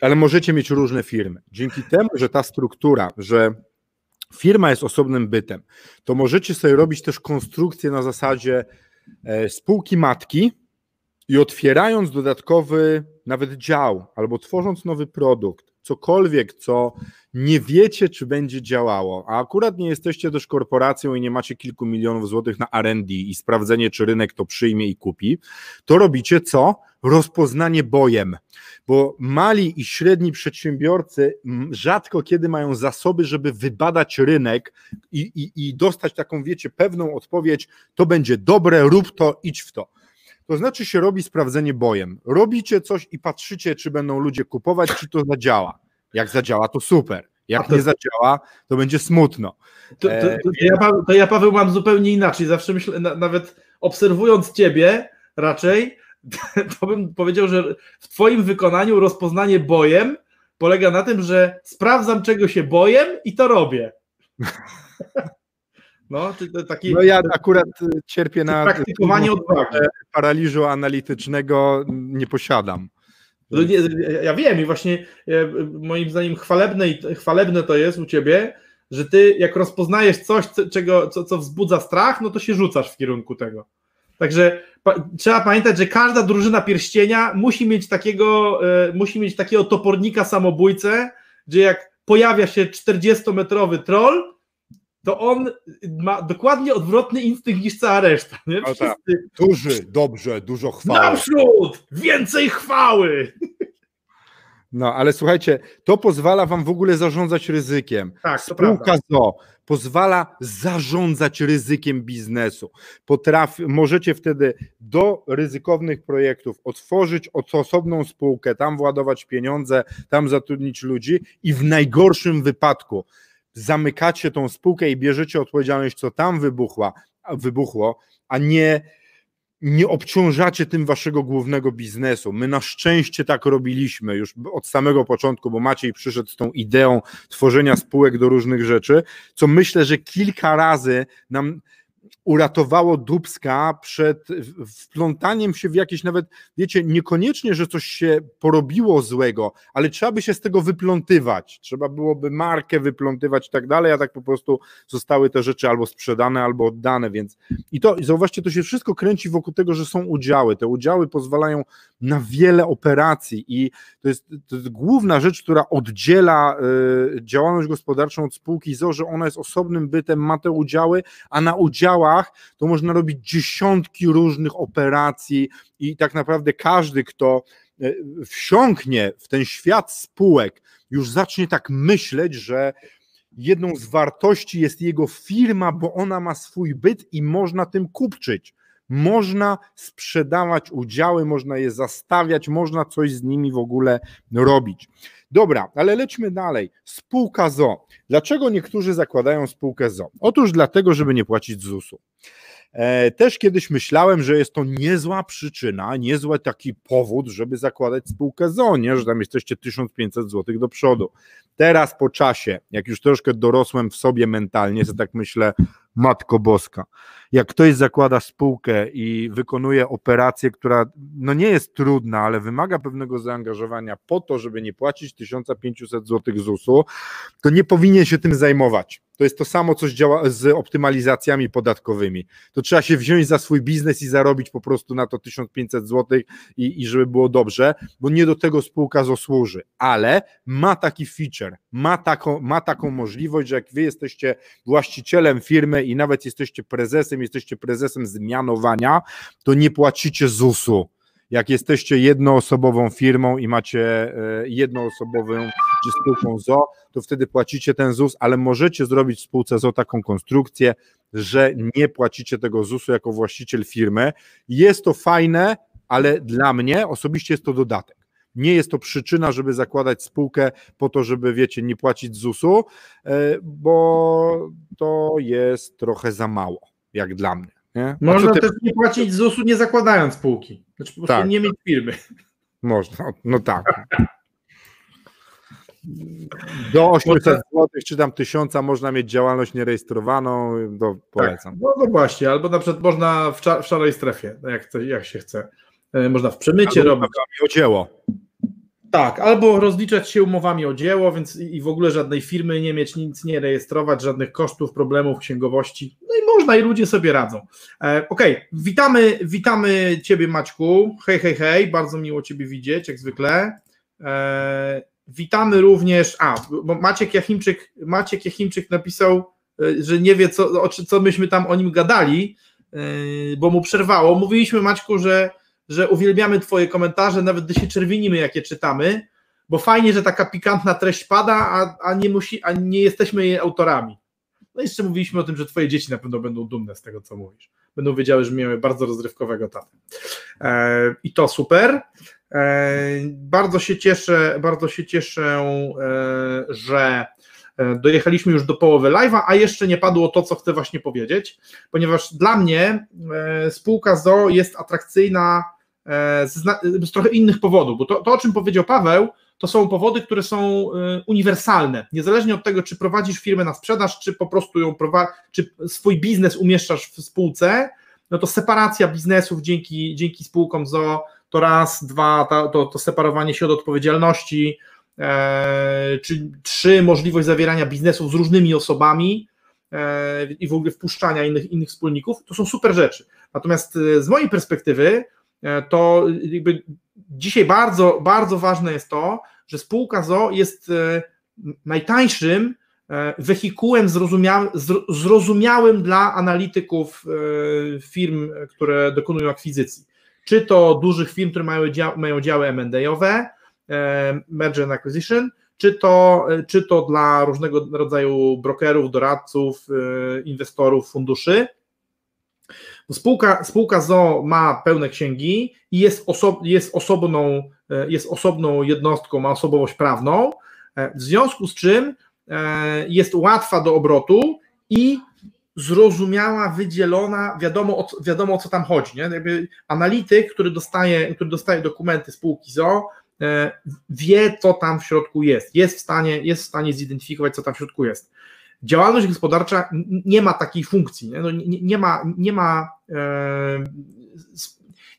ale możecie mieć różne firmy. Dzięki temu, że ta struktura, że firma jest osobnym bytem, to możecie sobie robić też konstrukcję na zasadzie e, spółki matki i otwierając dodatkowy nawet dział albo tworząc nowy produkt, cokolwiek, co nie wiecie, czy będzie działało, a akurat nie jesteście też korporacją i nie macie kilku milionów złotych na RD i sprawdzenie, czy rynek to przyjmie i kupi, to robicie co? Rozpoznanie bojem, bo mali i średni przedsiębiorcy rzadko kiedy mają zasoby, żeby wybadać rynek i, i, i dostać taką, wiecie, pewną odpowiedź, to będzie dobre, rób to, idź w to. To znaczy się robi sprawdzenie bojem. Robicie coś i patrzycie, czy będą ludzie kupować, czy to zadziała. Jak zadziała, to super. Jak to... nie zadziała, to będzie smutno. To, to, to, ja, to, ja, Paweł, mam zupełnie inaczej. Zawsze myślę, nawet obserwując Ciebie raczej, to bym powiedział, że w Twoim wykonaniu rozpoznanie bojem polega na tym, że sprawdzam, czego się boję i to robię. No, taki, no ja akurat cierpię na praktykowanie odwagi. Paraliżu analitycznego nie posiadam. No ja wiem i właśnie moim zdaniem chwalebne, chwalebne to jest u ciebie, że ty jak rozpoznajesz coś, czego, co, co wzbudza strach, no to się rzucasz w kierunku tego. Także pa, trzeba pamiętać, że każda drużyna pierścienia musi mieć takiego, e, musi mieć takiego topornika samobójcę, że jak pojawia się 40-metrowy troll, to on ma dokładnie odwrotny instynkt niż cała reszta. Nie? Tak. Wszyscy... Duży, dobrze, dużo chwały. Naprzód! Więcej chwały! No, ale słuchajcie, to pozwala wam w ogóle zarządzać ryzykiem. Tak, to Spółka ZO pozwala zarządzać ryzykiem biznesu. Potrafi, możecie wtedy do ryzykownych projektów otworzyć osobną spółkę, tam władować pieniądze, tam zatrudnić ludzi i w najgorszym wypadku zamykacie tą spółkę i bierzecie odpowiedzialność, co tam wybuchła, wybuchło, a nie, nie obciążacie tym waszego głównego biznesu. My na szczęście tak robiliśmy już od samego początku, bo Maciej przyszedł z tą ideą tworzenia spółek do różnych rzeczy, co myślę, że kilka razy nam uratowało Dubska przed wplątaniem się w jakieś nawet, wiecie, niekoniecznie, że coś się porobiło złego, ale trzeba by się z tego wyplątywać. Trzeba byłoby markę wyplątywać i tak dalej, a tak po prostu zostały te rzeczy albo sprzedane, albo oddane, więc i to, zauważcie, to się wszystko kręci wokół tego, że są udziały. Te udziały pozwalają na wiele operacji i to jest, to jest główna rzecz, która oddziela y, działalność gospodarczą od spółki ZO, że ona jest osobnym bytem, ma te udziały, a na to można robić dziesiątki różnych operacji i tak naprawdę każdy, kto y, wsiąknie w ten świat spółek, już zacznie tak myśleć, że jedną z wartości jest jego firma, bo ona ma swój byt i można tym kupczyć można sprzedawać udziały, można je zastawiać, można coś z nimi w ogóle robić. Dobra, ale lećmy dalej. Spółka ZO. Dlaczego niektórzy zakładają spółkę ZO? Otóż dlatego, żeby nie płacić ZUS-u. E, też kiedyś myślałem, że jest to niezła przyczyna, niezły taki powód, żeby zakładać spółkę ZO, nie? że tam jesteście 1500 zł do przodu. Teraz po czasie, jak już troszkę dorosłem w sobie mentalnie, to tak myślę, Matko Boska. Jak ktoś zakłada spółkę i wykonuje operację, która no nie jest trudna, ale wymaga pewnego zaangażowania po to, żeby nie płacić 1500 zł ZUS-u, to nie powinien się tym zajmować. To jest to samo, co działa z optymalizacjami podatkowymi. To trzeba się wziąć za swój biznes i zarobić po prostu na to 1500 zł i, i żeby było dobrze, bo nie do tego spółka zasłuży, ale ma taki feature, ma taką, ma taką możliwość, że jak wy jesteście właścicielem firmy i nawet jesteście prezesem, jesteście prezesem zmianowania, to nie płacicie ZUS-u. Jak jesteście jednoosobową firmą i macie e, jednoosobową czy spółką ZO, to wtedy płacicie ten ZUS, ale możecie zrobić w spółce ZO taką konstrukcję, że nie płacicie tego ZUS-u jako właściciel firmy. Jest to fajne, ale dla mnie osobiście jest to dodatek. Nie jest to przyczyna, żeby zakładać spółkę po to, żeby, wiecie, nie płacić ZUS-u, e, bo to jest trochę za mało, jak dla mnie. Nie? Można ty... też nie płacić ZUS-u nie zakładając spółki. Znaczy po prostu tak. nie mieć firmy. Można, no tak. Do 800 zł czy tam 1000 można mieć działalność nierejestrowaną, to polecam. Tak, no, no właśnie, albo na przykład można w, w szarej strefie, jak, jak się chce. E, można w przemycie albo robić. o dzieło. Tak, albo rozliczać się umowami o dzieło, więc i w ogóle żadnej firmy nie mieć, nic nie rejestrować, żadnych kosztów, problemów, księgowości. No i można, i ludzie sobie radzą. E, Okej, okay. witamy, witamy Ciebie Maćku. Hej, hej, hej, bardzo miło Ciebie widzieć, jak zwykle. E, witamy również, a, bo Maciek Jachimczyk, Maciek Jachimczyk napisał, że nie wie, co, co myśmy tam o nim gadali, bo mu przerwało. Mówiliśmy, Maćku, że, że uwielbiamy Twoje komentarze, nawet gdy się czerwinimy, jakie czytamy, bo fajnie, że taka pikantna treść pada, a, a, nie, musi, a nie jesteśmy jej autorami. No i jeszcze mówiliśmy o tym, że Twoje dzieci na pewno będą dumne z tego, co mówisz. Będą wiedziały, że miały bardzo rozrywkowego tatę. E, I to super. E, bardzo się cieszę, bardzo się cieszę, e, że e, dojechaliśmy już do połowy live'a, a jeszcze nie padło to, co chcę właśnie powiedzieć, ponieważ dla mnie e, spółka ZO jest atrakcyjna z, z trochę innych powodów, bo to, to, o czym powiedział Paweł, to są powody, które są uniwersalne. Niezależnie od tego, czy prowadzisz firmę na sprzedaż, czy po prostu ją prowadzisz, czy swój biznes umieszczasz w spółce, no to separacja biznesów dzięki, dzięki spółkom ZO to raz, dwa, to, to separowanie się od odpowiedzialności, e, czy trzy, możliwość zawierania biznesów z różnymi osobami e, i w ogóle wpuszczania innych, innych wspólników, to są super rzeczy. Natomiast e, z mojej perspektywy, e, to jakby dzisiaj bardzo, bardzo ważne jest to, że spółka ZO jest e, najtańszym e, wehikułem zrozumiałym, dla analityków firm, które dokonują akwizycji czy to dużych firm, które mają, dzia mają działy M&A-owe, e, merger and acquisition, czy to, czy to dla różnego rodzaju brokerów, doradców, e, inwestorów, funduszy. Spółka, spółka ZO ma pełne księgi i jest, oso, jest, osobną, e, jest osobną jednostką, ma osobowość prawną, w związku z czym jest łatwa do obrotu i zrozumiała, wydzielona, wiadomo o, wiadomo o co tam chodzi. Nie? Jakby analityk, który dostaje, który dostaje dokumenty spółki ZO, e, wie, co tam w środku jest. Jest w stanie, jest w stanie zidentyfikować, co tam w środku jest. Działalność gospodarcza nie ma takiej funkcji, nie, no, nie, nie ma, nie ma e,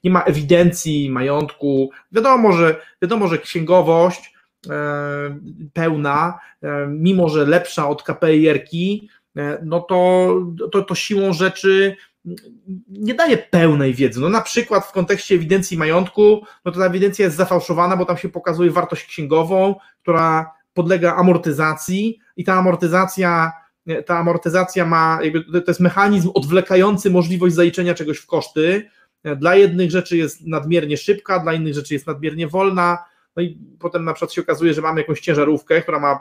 nie ma ewidencji majątku. Wiadomo, że, wiadomo, że księgowość e, pełna, mimo że lepsza od KPIR-ki, E, no to, to, to siłą rzeczy nie daje pełnej wiedzy. No na przykład w kontekście ewidencji majątku, no to ta ewidencja jest zafałszowana, bo tam się pokazuje wartość księgową, która podlega amortyzacji i ta amortyzacja ta amortyzacja ma, jakby to jest mechanizm odwlekający możliwość zaliczenia czegoś w koszty. Dla jednych rzeczy jest nadmiernie szybka, dla innych rzeczy jest nadmiernie wolna. No i potem na przykład się okazuje, że mamy jakąś ciężarówkę, która ma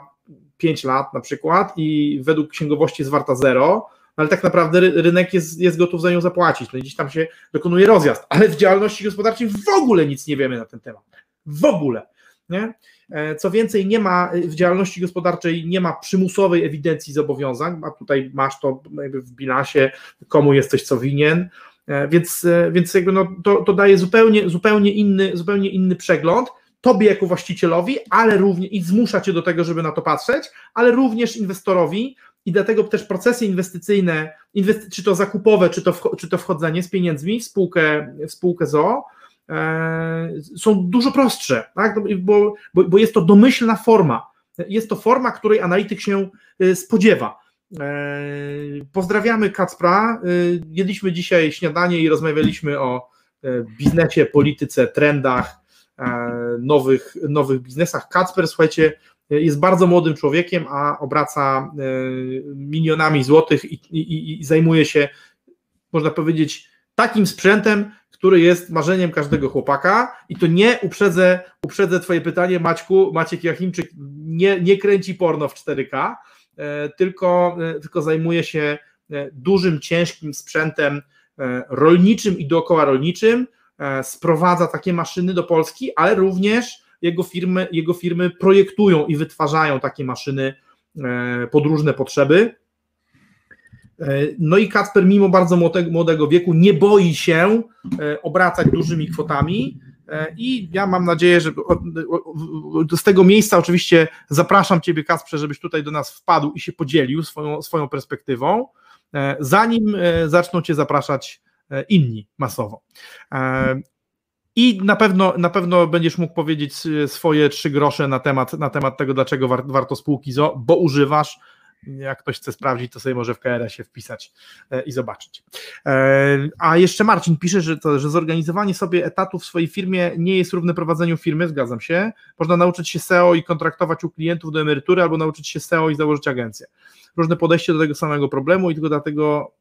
5 lat na przykład i według księgowości jest warta zero, ale tak naprawdę rynek jest, jest gotów za nią zapłacić. No gdzieś tam się dokonuje rozjazd, ale w działalności gospodarczej w ogóle nic nie wiemy na ten temat. W ogóle. Nie? E, co więcej, nie ma w działalności gospodarczej nie ma przymusowej ewidencji zobowiązań, a tutaj masz to w bilansie, komu jesteś co winien. E, więc, e, więc jakby no, to, to daje zupełnie, zupełnie, inny, zupełnie inny przegląd tobie jako właścicielowi, ale również i zmusza cię do tego, żeby na to patrzeć, ale również inwestorowi i dlatego też procesy inwestycyjne, inwesty czy to zakupowe, czy to, czy to wchodzenie z pieniędzmi w spółkę, w spółkę ZO, e, są dużo prostsze, tak? bo, bo, bo jest to domyślna forma. Jest to forma, której analityk się e, spodziewa. E, pozdrawiamy Kacpra. E, jedliśmy dzisiaj śniadanie i rozmawialiśmy o biznesie, polityce, trendach, E, nowych, nowych biznesach. Kacper, słuchajcie, jest bardzo młodym człowiekiem, a obraca e, milionami złotych i, i, i zajmuje się, można powiedzieć, takim sprzętem, który jest marzeniem każdego chłopaka i to nie uprzedzę, uprzedzę twoje pytanie Maćku, Maciek Jachimczyk nie, nie kręci porno w 4K, e, tylko, tylko zajmuje się dużym, ciężkim sprzętem rolniczym i dookoła rolniczym, E, sprowadza takie maszyny do Polski, ale również jego firmy, jego firmy projektują i wytwarzają takie maszyny e, pod różne potrzeby. E, no i Kacper, mimo bardzo młodego wieku, nie boi się obracać dużymi kwotami. I ja mam nadzieję, że z tego miejsca oczywiście zapraszam Ciebie, Kasprze, żebyś tutaj do nas wpadł i się podzielił swoją, swoją perspektywą, zanim zaczną Cię zapraszać E, inni masowo. E, I na pewno, na pewno będziesz mógł powiedzieć swoje trzy grosze na temat, na temat tego, dlaczego warto spółki ZO, bo używasz jak ktoś chce sprawdzić, to sobie może w KRS-ie wpisać e, i zobaczyć. E, a jeszcze Marcin pisze, że, to, że zorganizowanie sobie etatu w swojej firmie nie jest równe prowadzeniu firmy, zgadzam się. Można nauczyć się SEO i kontraktować u klientów do emerytury, albo nauczyć się SEO i założyć agencję. Różne podejście do tego samego problemu i tylko dlatego,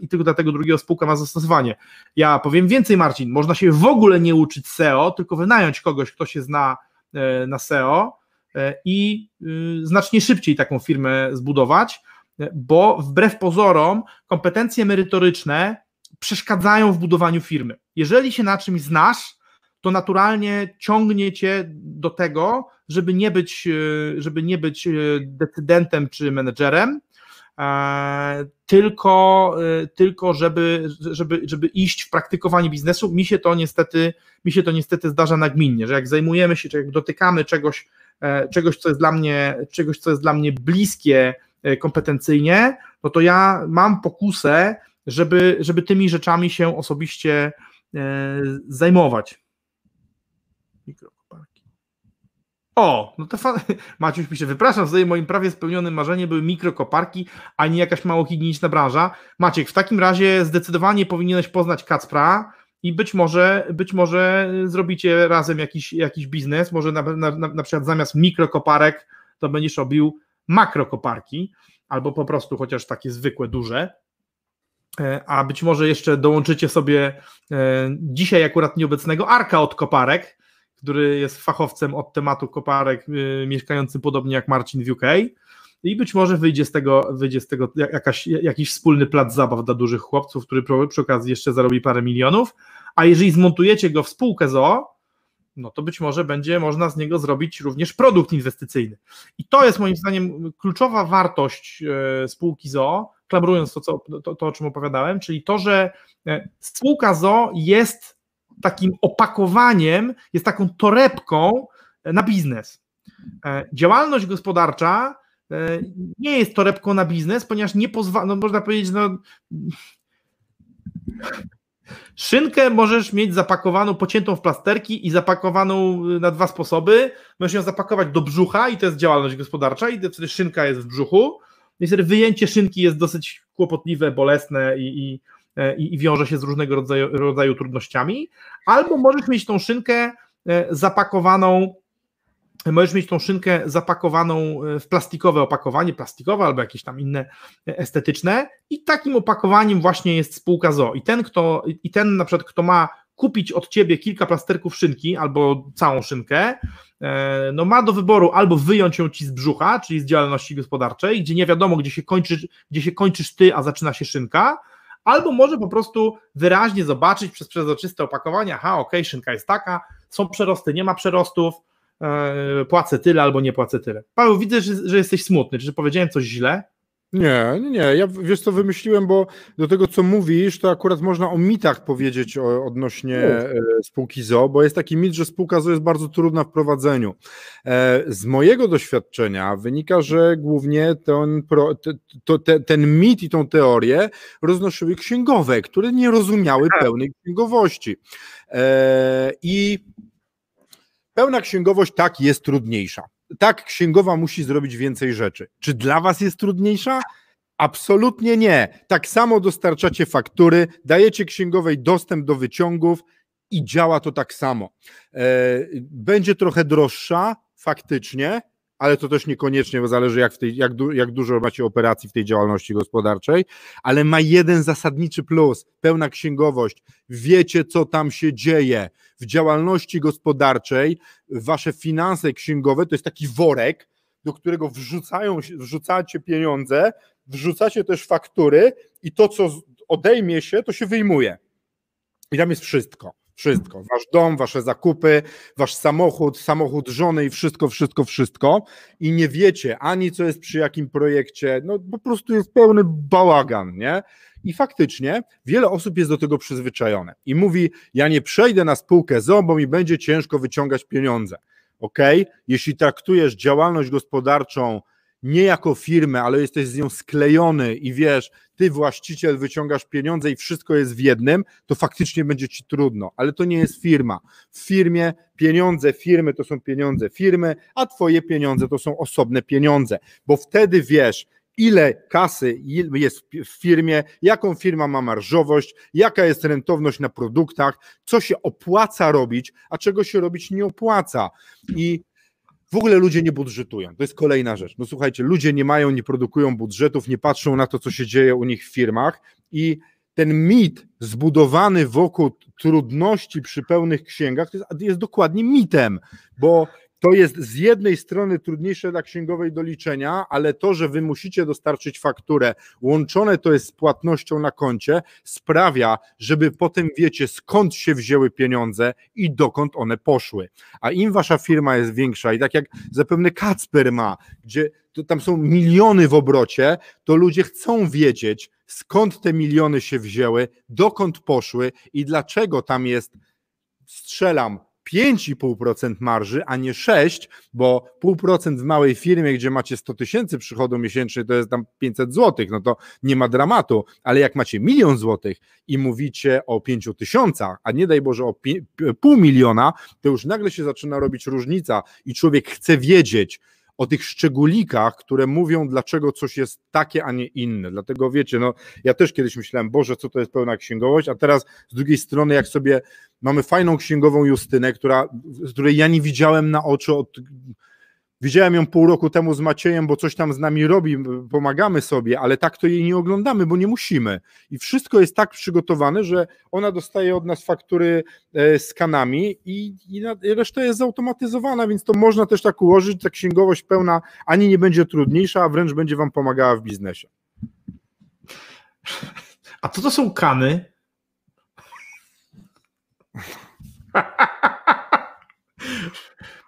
i tylko dlatego drugiego spółka ma zastosowanie. Ja powiem więcej, Marcin, można się w ogóle nie uczyć SEO, tylko wynająć kogoś, kto się zna e, na SEO, i y, znacznie szybciej taką firmę zbudować, e, bo wbrew pozorom kompetencje merytoryczne przeszkadzają w budowaniu firmy. Jeżeli się na czymś znasz, to naturalnie ciągnie cię do tego, żeby nie być, e, żeby nie być decydentem czy menedżerem, tylko, tylko żeby, żeby, żeby iść w praktykowanie biznesu. Mi się to niestety, mi się to niestety zdarza nagminnie, że jak zajmujemy się, czy jak dotykamy czegoś, E, czegoś, co jest dla mnie, czegoś, co jest dla mnie bliskie e, kompetencyjnie, no to ja mam pokusę, żeby, żeby tymi rzeczami się osobiście e, zajmować. Mikrokoparki. O, no to fa- Maciuś pisze, wypraszam, w moim prawie spełnionym marzeniem były mikrokoparki, a nie jakaś mało higieniczna branża. Maciek, w takim razie zdecydowanie powinieneś poznać Kacpra, i być może, być może zrobicie razem jakiś, jakiś biznes, może na, na, na przykład zamiast mikrokoparek to będziesz robił makrokoparki, albo po prostu chociaż takie zwykłe, duże, e, a być może jeszcze dołączycie sobie e, dzisiaj akurat nieobecnego Arka od koparek, który jest fachowcem od tematu koparek, e, mieszkającym podobnie jak Marcin w UK, i być może wyjdzie z tego, wyjdzie z tego jakaś, jakiś wspólny plac zabaw dla dużych chłopców, który przy okazji jeszcze zarobi parę milionów, a jeżeli zmontujecie go w spółkę ZOO, no to być może będzie można z niego zrobić również produkt inwestycyjny. I to jest moim zdaniem kluczowa wartość e, spółki ZOO, klamrując to, co, to, to o czym opowiadałem, czyli to, że e, spółka ZOO jest takim opakowaniem, jest taką torebką na biznes. E, działalność gospodarcza nie jest torebką na biznes, ponieważ nie pozwala, no można powiedzieć, no Szynkę możesz mieć zapakowaną, pociętą w plasterki i zapakowaną y, na dwa sposoby. Możesz ją zapakować do brzucha i to jest działalność gospodarcza i wtedy szynka jest w brzuchu. Niestety wyjęcie szynki jest dosyć kłopotliwe, bolesne i, i, e, i, wiąże się z różnego rodzaju, rodzaju trudnościami. Albo możesz mieć tą szynkę e, zapakowaną możesz mieć tą szynkę zapakowaną e, w plastikowe opakowanie, plastikowe albo jakieś tam inne e, estetyczne i takim opakowaniem właśnie jest spółka ZO. I ten, kto, i ten na przykład, kto ma kupić od ciebie kilka plasterków szynki albo całą szynkę, e, no ma do wyboru albo wyjąć ją ci z brzucha, czyli z działalności gospodarczej, gdzie nie wiadomo, gdzie się kończysz, gdzie się kończysz ty, a zaczyna się szynka, albo może po prostu wyraźnie zobaczyć przez przezroczyste opakowanie, aha, okej, okay, szynka jest taka, są przerosty, nie ma przerostów, płacę tyle albo nie płacę tyle. Paweł, widzę, że, że jesteś smutny. Czy powiedziałem coś źle? Nie, nie, nie. Ja wiesz co wymyśliłem, bo do tego co mówisz, to akurat można o mitach powiedzieć o, odnośnie e, spółki ZO, bo jest taki mit, że spółka ZO jest bardzo trudna w prowadzeniu. E, z mojego doświadczenia wynika, że głównie ten, pro, te, to, te, ten mit i tą teorię roznoszyły księgowe, które nie rozumiały tak. pełnej księgowości. I Pełna księgowość tak jest trudniejsza. Tak, księgowa musi zrobić więcej rzeczy. Czy dla Was jest trudniejsza? Absolutnie nie. Tak samo dostarczacie faktury, dajecie księgowej dostęp do wyciągów i działa to tak samo. E, będzie trochę droższa, faktycznie, ale to też niekoniecznie, bo zależy jak, w tej, jak, du, jak dużo macie operacji w tej działalności gospodarczej, ale ma jeden zasadniczy plus, pełna księgowość. Wiecie, co tam się dzieje. W działalności gospodarczej wasze finanse księgowe to jest taki worek, do którego wrzucają, wrzucacie pieniądze, wrzucacie też faktury i to, co odejmie się, to się wyjmuje. I tam jest wszystko. Wszystko. Wasz dom, wasze zakupy, wasz samochód, samochód żony i wszystko, wszystko, wszystko. I nie wiecie ani co jest przy jakim projekcie. No po prostu jest pełny bałagan, nie? I faktycznie wiele osób jest do tego przyzwyczajone i mówi: Ja nie przejdę na spółkę ZO, bo mi będzie ciężko wyciągać pieniądze. Ok, jeśli traktujesz działalność gospodarczą nie jako firmę, ale jesteś z nią sklejony i wiesz, ty właściciel wyciągasz pieniądze i wszystko jest w jednym, to faktycznie będzie ci trudno, ale to nie jest firma. W firmie pieniądze firmy to są pieniądze firmy, a twoje pieniądze to są osobne pieniądze, bo wtedy wiesz, ile kasy jest w firmie, jaką firma ma marżowość, jaka jest rentowność na produktach, co się opłaca robić, a czego się robić nie opłaca. I w ogóle ludzie nie budżetują. To jest kolejna rzecz. No słuchajcie, ludzie nie mają, nie produkują budżetów, nie patrzą na to, co się dzieje u nich w firmach i ten mit zbudowany wokół trudności przy pełnych księgach jest, jest dokładnie mitem, bo to jest z jednej strony trudniejsze dla księgowej do liczenia, ale to, że wy musicie dostarczyć fakturę, łączone to jest z płatnością na koncie, sprawia, żeby potem wiecie skąd się wzięły pieniądze i dokąd one poszły. A im wasza firma jest większa i tak jak zapewne Kacper ma, gdzie tam są miliony w obrocie, to ludzie chcą wiedzieć, skąd te miliony się wzięły, dokąd poszły i dlaczego tam jest, strzelam, 5,5% marży, a nie 6, bo 0,5% w małej firmie, gdzie macie 100 tysięcy przychodu miesięcznie, to jest tam 500 zł, no to nie ma dramatu, ale jak macie milion złotych i mówicie o 5 tysiącach, a nie daj Boże o pół miliona, to już nagle się zaczyna robić różnica i człowiek chce wiedzieć, o tych szczególikach, które mówią, dlaczego coś jest takie, a nie inne. Dlatego wiecie, no ja też kiedyś myślałem, Boże, co to jest pełna księgowość, a teraz z drugiej strony, jak sobie mamy fajną księgową Justynę, która, z której ja nie widziałem na oczy od Widziałem ją pół roku temu z Maciejem, bo coś tam z nami robi, pomagamy sobie, ale tak to jej nie oglądamy, bo nie musimy. I wszystko jest tak przygotowane, że ona dostaje od nas faktury e, z kanami i, i, reszta jest zautomatyzowana, więc to można też tak ułożyć. Ta księgowość pełna ani nie będzie trudniejsza, a wręcz będzie Wam pomagała w biznesie. A co to są kany?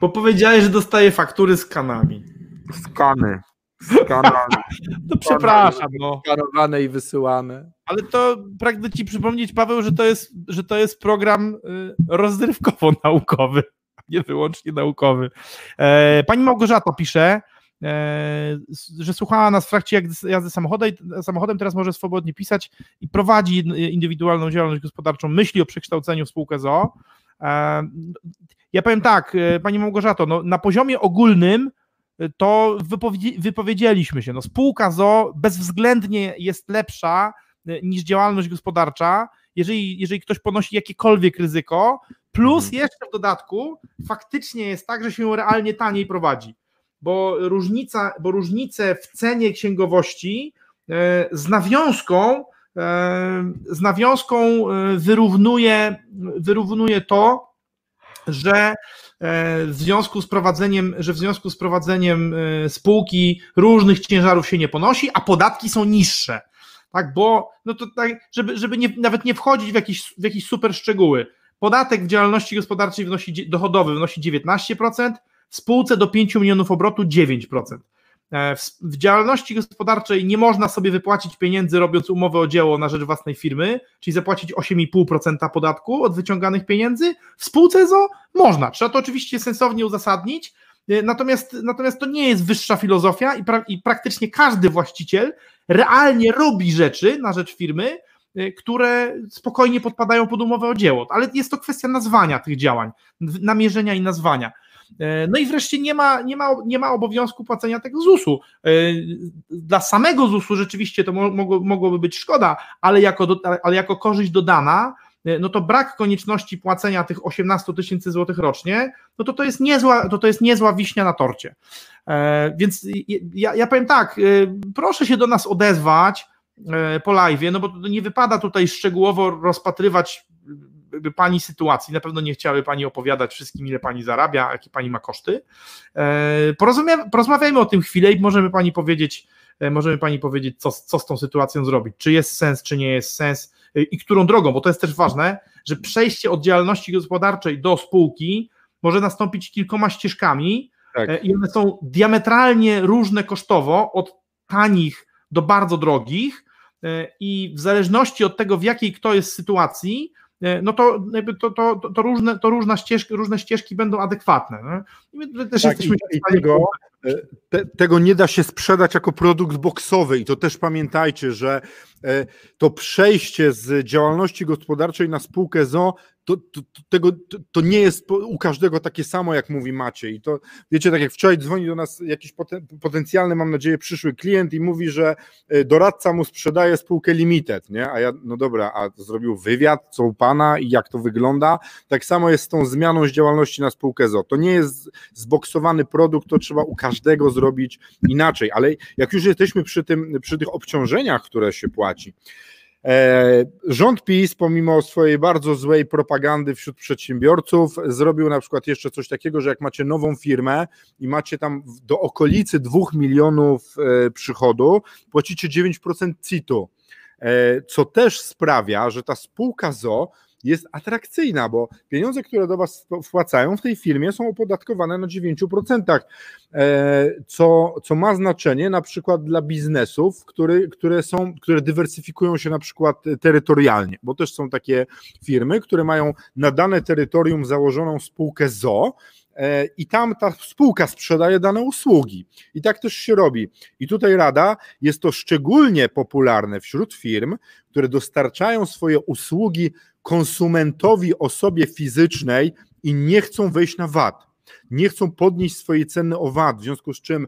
Bo powiedziałeś, że dostaje faktury z kanami. Skany. Skanowane. To przepraszam, no. Skanowane i wysyłane. Ale to pragnę ci przypomnieć, Paweł, że to jest, że to jest program y, rozrywkowo-naukowy, nie wyłącznie naukowy. E, pani Małgorzata pisze, e, że słuchała nas w trakcie jazdy samochodem, samochodem, teraz może swobodnie pisać i prowadzi indywidualną działalność gospodarczą, myśli o przekształceniu w spółkę ZOO. E, ja powiem tak, e, Pani Małgorzato, no, na poziomie ogólnym e, to wypowiedzi, wypowiedzieliśmy się. No, spółka ZO bezwzględnie jest lepsza niż działalność gospodarcza, jeżeli, jeżeli ktoś ponosi jakiekolwiek ryzyko, plus mhm. jeszcze w dodatku faktycznie jest tak, że się realnie taniej prowadzi, bo różnica, bo różnice w cenie księgowości z nawiązką z nawiązką wyrównuje, wyrównuje to, że e, w związku z prowadzeniem, że w związku z prowadzeniem e, spółki różnych ciężarów się nie ponosi, a podatki są niższe. Tak, bo no to tak, żeby, żeby nie, nawet nie wchodzić w jakieś, w jakieś super szczegóły. Podatek w działalności gospodarczej wynosi, dochodowy wynosi 19%, w spółce do 5 milionów obrotu 9%. E, w, działalności gospodarczej nie można sobie wypłacić pieniędzy robiąc umowę o dzieło na rzecz własnej firmy, czyli zapłacić 8,5% podatku od wyciąganych pieniędzy. W spółce ZO można. Trzeba to oczywiście sensownie uzasadnić, e, natomiast, natomiast to nie jest wyższa filozofia i, pra, i praktycznie każdy właściciel realnie robi rzeczy na rzecz firmy, e, które spokojnie podpadają pod umowę o dzieło, ale jest to kwestia nazwania tych działań, namierzenia i nazwania. E, no i wreszcie nie ma, nie ma, nie ma obowiązku płacenia tego ZUS-u. E, dla samego ZUS-u rzeczywiście to mogło, mogłoby być szkoda, ale jako, do, ale jako korzyść dodana, e, no to brak konieczności płacenia tych 18 tysięcy złotych rocznie, no to to jest, niezła, to to jest niezła wiśnia na torcie. Więc ja, ja powiem tak, proszę się do nas odezwać po live, no bo nie wypada tutaj szczegółowo rozpatrywać pani sytuacji, na pewno nie chciały pani opowiadać wszystkim, ile pani zarabia, jakie pani ma koszty. E, porozmawiajmy o tym chwilę i możemy pani powiedzieć, e, możemy pani powiedzieć, co, co z tą sytuacją zrobić, czy jest sens, czy nie jest sens e, i którą drogą, bo to jest też ważne, że przejście od działalności gospodarczej do spółki może nastąpić kilkoma ścieżkami tak. i one są diametralnie różne kosztowo, od tanich do bardzo drogich i w zależności od tego, w jakiej kto jest sytuacji, no to, to, to, to, różne, to różne, ścieżki, różne ścieżki będą adekwatne. No? I my też tak, jesteśmy i, i tego, te, tego nie da się sprzedać jako produkt boksowy i to też pamiętajcie, że e, to przejście z działalności gospodarczej na spółkę ZO to, to, to, tego, to, to nie jest u każdego takie samo, jak mówi Maciej. I to wiecie, tak jak wczoraj dzwoni do nas jakiś poten, potencjalny, mam nadzieję, przyszły klient i mówi, że e, doradca mu sprzedaje spółkę limited, nie? A ja, no dobra, a zrobił wywiad, co u pana i jak to wygląda. Tak samo jest z tą zmianą z działalności na spółkę ZO. To nie jest zboksowany produkt, to trzeba u każdego zrobić inaczej, ale jak już jesteśmy przy, tym, przy tych obciążeniach, które się płaci, E, rząd PiS, pomimo swojej bardzo złej propagandy wśród przedsiębiorców, zrobił na przykład jeszcze coś takiego, że jak macie nową firmę i macie tam do okolicy 2 milionów e, przychodu, płacicie 9% CIT-u, e, co też sprawia, że ta spółka ZO jest atrakcyjna, bo pieniądze, które do Was wpłacają w tej firmie są opodatkowane na 9%, e, co, co ma znaczenie na przykład dla biznesów, które, które, są, które dywersyfikują się na przykład terytorialnie, bo też są takie firmy, które mają na dane terytorium założoną spółkę ZO, e, i tam ta spółka sprzedaje dane usługi. I tak też się robi. I tutaj rada jest to szczególnie popularne wśród firm, które dostarczają swoje usługi konsumentowi, osobie fizycznej i nie chcą wejść na VAT. Nie chcą podnieść swojej ceny o VAT, w związku z czym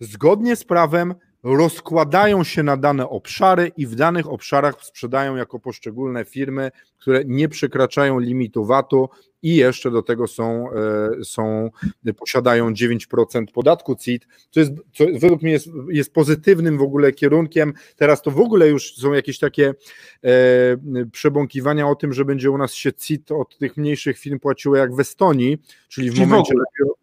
zgodnie z prawem rozkładają się na dane obszary i w danych obszarach sprzedają jako poszczególne firmy, które nie przekraczają limitu VAT-u i jeszcze do tego są, e, są posiadają 9% podatku CIT, co, jest, co według mnie jest, jest pozytywnym w ogóle kierunkiem. Teraz to w ogóle już są jakieś takie e, przebąkiwania o tym, że będzie u nas się CIT od tych mniejszych firm płaciło jak w Estonii, czyli w czyli momencie w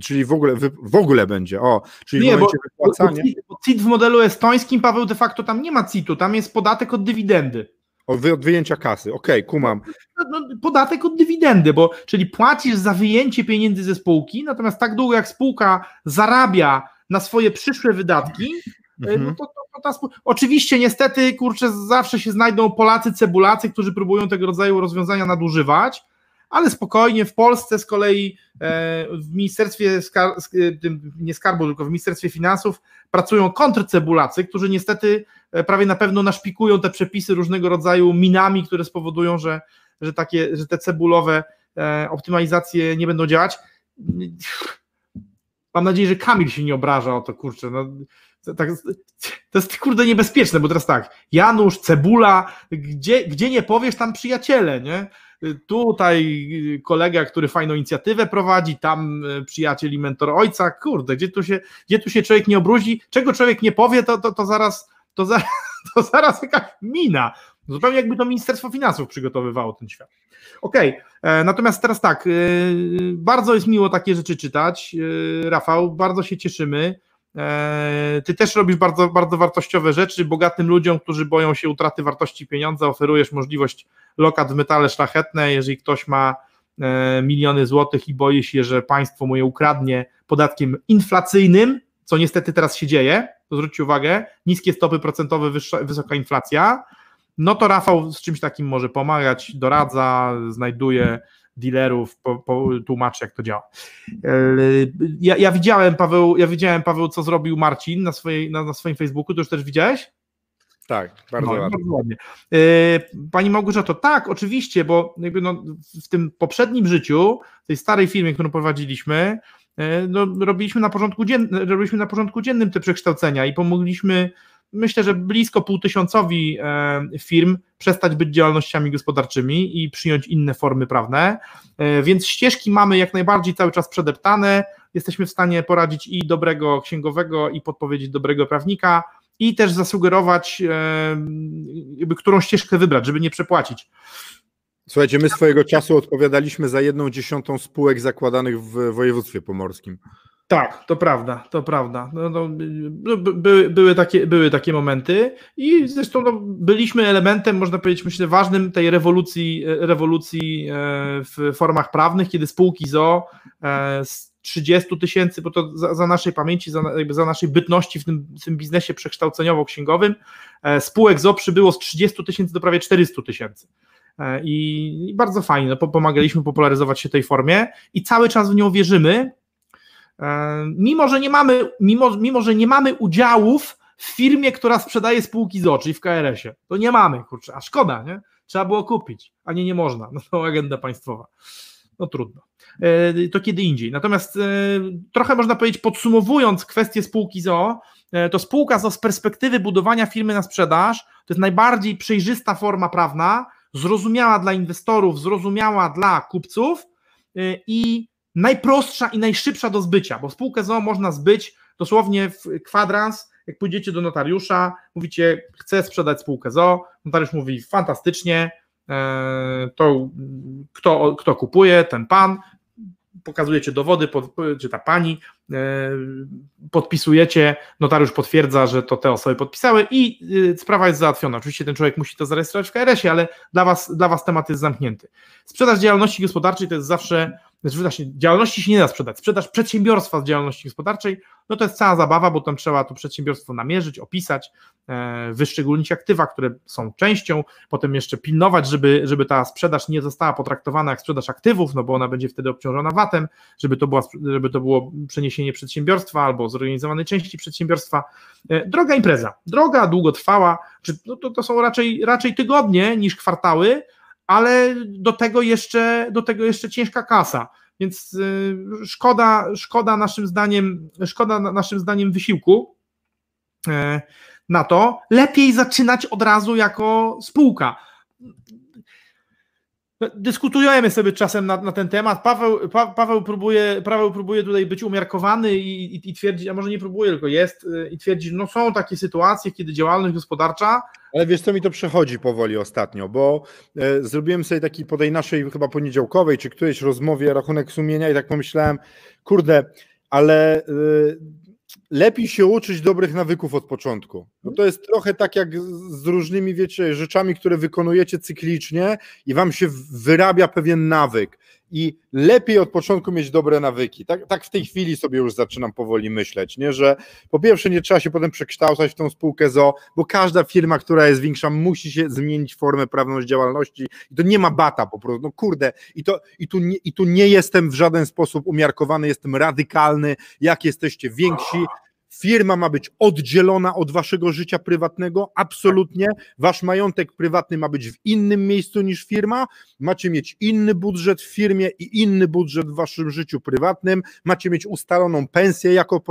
Czyli w ogóle, w ogóle będzie. O, czyli nie, w momencie bo, wypłacania. Bo CIT w modelu estońskim, Paweł, de facto tam nie ma CIT-u, tam jest podatek od dywidendy. Od, wy, od wyjęcia kasy, okej, okay, kumam. No, no, podatek od dywidendy, bo czyli płacisz za wyjęcie pieniędzy ze spółki, natomiast tak długo jak spółka zarabia na swoje przyszłe wydatki, e, no mhm. to, to, to Oczywiście, niestety, kurczę, zawsze się znajdą Polacy, cebulacy, którzy próbują tego rodzaju rozwiązania nadużywać, ale spokojnie w Polsce z kolei e, w Ministerstwie, nie Skarbu, tylko w Ministerstwie Finansów pracują kontrcebulacy, którzy niestety e, prawie na pewno naszpikują te przepisy różnego rodzaju minami, które spowodują, że, że, takie, że te cebulowe e, optymalizacje nie będą działać. Mam nadzieję, że Kamil się nie obraża o to, kurczę, no, tak, to jest kurde niebezpieczne, bo teraz tak, Janusz, Cebula, gdzie, gdzie nie powiesz, tam przyjaciele, nie? Tutaj kolega, który fajną inicjatywę prowadzi, tam e, przyjaciel i mentor ojca, kurde, gdzie tu się, gdzie tu się człowiek nie obrózi, czego człowiek nie powie, to, to, to zaraz to, za, to zaraz jakaś mina. Zupełnie jakby to Ministerstwo Finansów przygotowywało ten świat. Okej, okay. E, natomiast teraz tak, e, bardzo jest miło takie rzeczy czytać. Rafał, bardzo się cieszymy. Ty też robisz bardzo, bardzo wartościowe rzeczy. Bogatym ludziom, którzy boją się utraty wartości pieniądza, oferujesz możliwość lokat w metale szlachetne. Jeżeli ktoś ma e, miliony złotych i boi się, że państwo mu je ukradnie podatkiem inflacyjnym, co niestety teraz się dzieje, to zwróćcie uwagę, niskie stopy procentowe, wyższa, wysoka inflacja, no to Rafał z czymś takim może pomagać, doradza, znajduje dealerów, po, po, tłumaczy jak to działa. E, ja, ja, widziałem Paweł, ja widziałem Paweł, co zrobił Marcin na, swojej, na, na swoim Facebooku, to już też widziałeś? Tak, bardzo, no, ładnie. bardzo ładnie. E, pani Małgorzato, tak, oczywiście, bo jakby no, w tym poprzednim życiu, w tej starej firmie, którą prowadziliśmy, e, no, robiliśmy, na porządku dziennym, robiliśmy na porządku dziennym te przekształcenia i pomogliśmy, myślę, że blisko półtysiącowi e, firm przestać być działalnościami gospodarczymi i przyjąć inne formy prawne, więc ścieżki mamy jak najbardziej cały czas przedeptane, jesteśmy w stanie poradzić i dobrego księgowego i podpowiedzieć dobrego prawnika, i też zasugerować, jakby, którą ścieżkę wybrać, żeby nie przepłacić. Słuchajcie, my swojego czasu odpowiadaliśmy za jedną dziesiątą spółek zakładanych w województwie pomorskim. Tak, to prawda, to prawda. No, no, by, były, takie, były takie momenty i zresztą no, byliśmy elementem, można powiedzieć, myślę, ważnym tej rewolucji, rewolucji e, w formach prawnych, kiedy spółki ZO 30 tysięcy, bo to za, za, naszej pamięci, za, jakby za naszej bytności w tym, w tym biznesie przekształceniowo-księgowym, e, spółek ZO przybyło z 30 tysięcy do prawie 400 tysięcy. E, I, bardzo fajnie, no, pomagaliśmy popularyzować się tej formie i cały czas w nią wierzymy. Mimo że nie mamy, mimo, mimo, że nie mamy udziałów w firmie, która sprzedaje spółki ZO, czyli w KRS-ie. To nie mamy, kurczę, a szkoda, nie? Trzeba było kupić, a nie nie można. No to agenda państwowa. No trudno. E, to kiedy indziej. Natomiast e, trochę można powiedzieć, podsumowując kwestię spółki e, to spółka ZO z perspektywy budowania firmy na sprzedaż to jest najbardziej przejrzysta forma prawna, zrozumiała dla inwestorów, zrozumiała dla kupców i najprostsza i najszybsza do zbycia, bo spółkę ZO można zbyć dosłownie w kwadrans, jak pójdziecie do notariusza, mówicie, chcę sprzedać spółkę ZO, notariusz mówi, fantastycznie, e, to kto, kto kupuje, ten pan, pokazujecie dowody, czy ta pani, e, podpisujecie, notariusz potwierdza, że to te osoby podpisały i e, sprawa jest załatwiona. Oczywiście ten człowiek musi to zarejestrować w KRS-ie, ale dla was, dla was temat jest zamknięty. Sprzedaż działalności gospodarczej to jest zawsze znaczy działalności się nie da sprzedać. Sprzedaż przedsiębiorstwa z działalności gospodarczej, no to jest cała zabawa, bo tam trzeba to przedsiębiorstwo namierzyć, opisać, e, wyszczególnić aktywa, które są częścią, potem jeszcze pilnować, żeby, żeby ta sprzedaż nie została potraktowana jak sprzedaż aktywów, no bo ona będzie wtedy obciążona VAT-em, żeby to, była, żeby to było przeniesienie przedsiębiorstwa albo zorganizowanej części przedsiębiorstwa. E, droga impreza, droga, długotrwała, czy no to, to są raczej, raczej tygodnie niż kwartały, ale do tego jeszcze, do tego jeszcze ciężka kasa. Więc y, szkoda, szkoda naszym zdaniem, szkoda naszym zdaniem wysiłku e, na to. Lepiej zaczynać od razu jako spółka. Dyskutujemy sobie czasem na, na ten temat. Paweł, pa, Paweł, próbuje, Paweł próbuje tutaj być umiarkowany i, i, i twierdzi, a może nie próbuje, tylko jest y, i twierdzi, że no są takie sytuacje, kiedy działalność gospodarcza. Ale wiesz, co mi to przechodzi powoli ostatnio, bo e, zrobiłem sobie taki po tej naszej chyba poniedziałkowej czy którejś rozmowie rachunek sumienia i tak pomyślałem, kurde, ale. E, lepiej się uczyć dobrych nawyków od początku. No to jest trochę tak jak z różnymi, wiecie, rzeczami, które wykonujecie cyklicznie i wam się wyrabia pewien nawyk. I lepiej od początku mieć dobre nawyki. Tak, tak w tej chwili sobie już zaczynam powoli myśleć, nie? że po pierwsze nie trzeba się potem przekształcać w tą spółkę ZO, bo każda firma, która jest większa, musi się zmienić formę prawną działalności i to nie ma bata po prostu. No kurde, i, to, i, tu nie, i tu nie jestem w żaden sposób umiarkowany, jestem radykalny. Jak jesteście więksi, Firma ma być oddzielona od waszego życia prywatnego, absolutnie. Wasz majątek prywatny ma być w innym miejscu niż firma. Macie mieć inny budżet w firmie i inny budżet w waszym życiu prywatnym. Macie mieć ustaloną pensję jako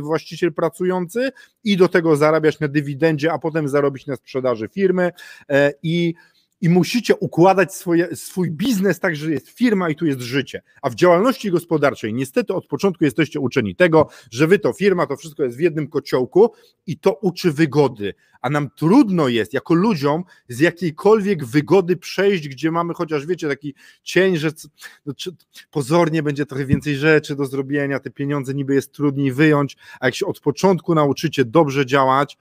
właściciel pracujący i do tego zarabiać na dywidendzie, a potem zarobić na sprzedaży firmy. E, I i musicie układać swoje, swój biznes tak, że jest firma i tu jest życie. A w działalności gospodarczej niestety od początku jesteście uczeni tego, że wy to firma, to wszystko jest w jednym kociołku i to uczy wygody. A nam trudno jest jako ludziom z jakiejkolwiek wygody przejść, gdzie mamy chociaż wiecie taki cień, że no, pozornie będzie trochę więcej rzeczy do zrobienia, te pieniądze niby jest trudniej wyjąć, a jak się od początku nauczycie dobrze działać,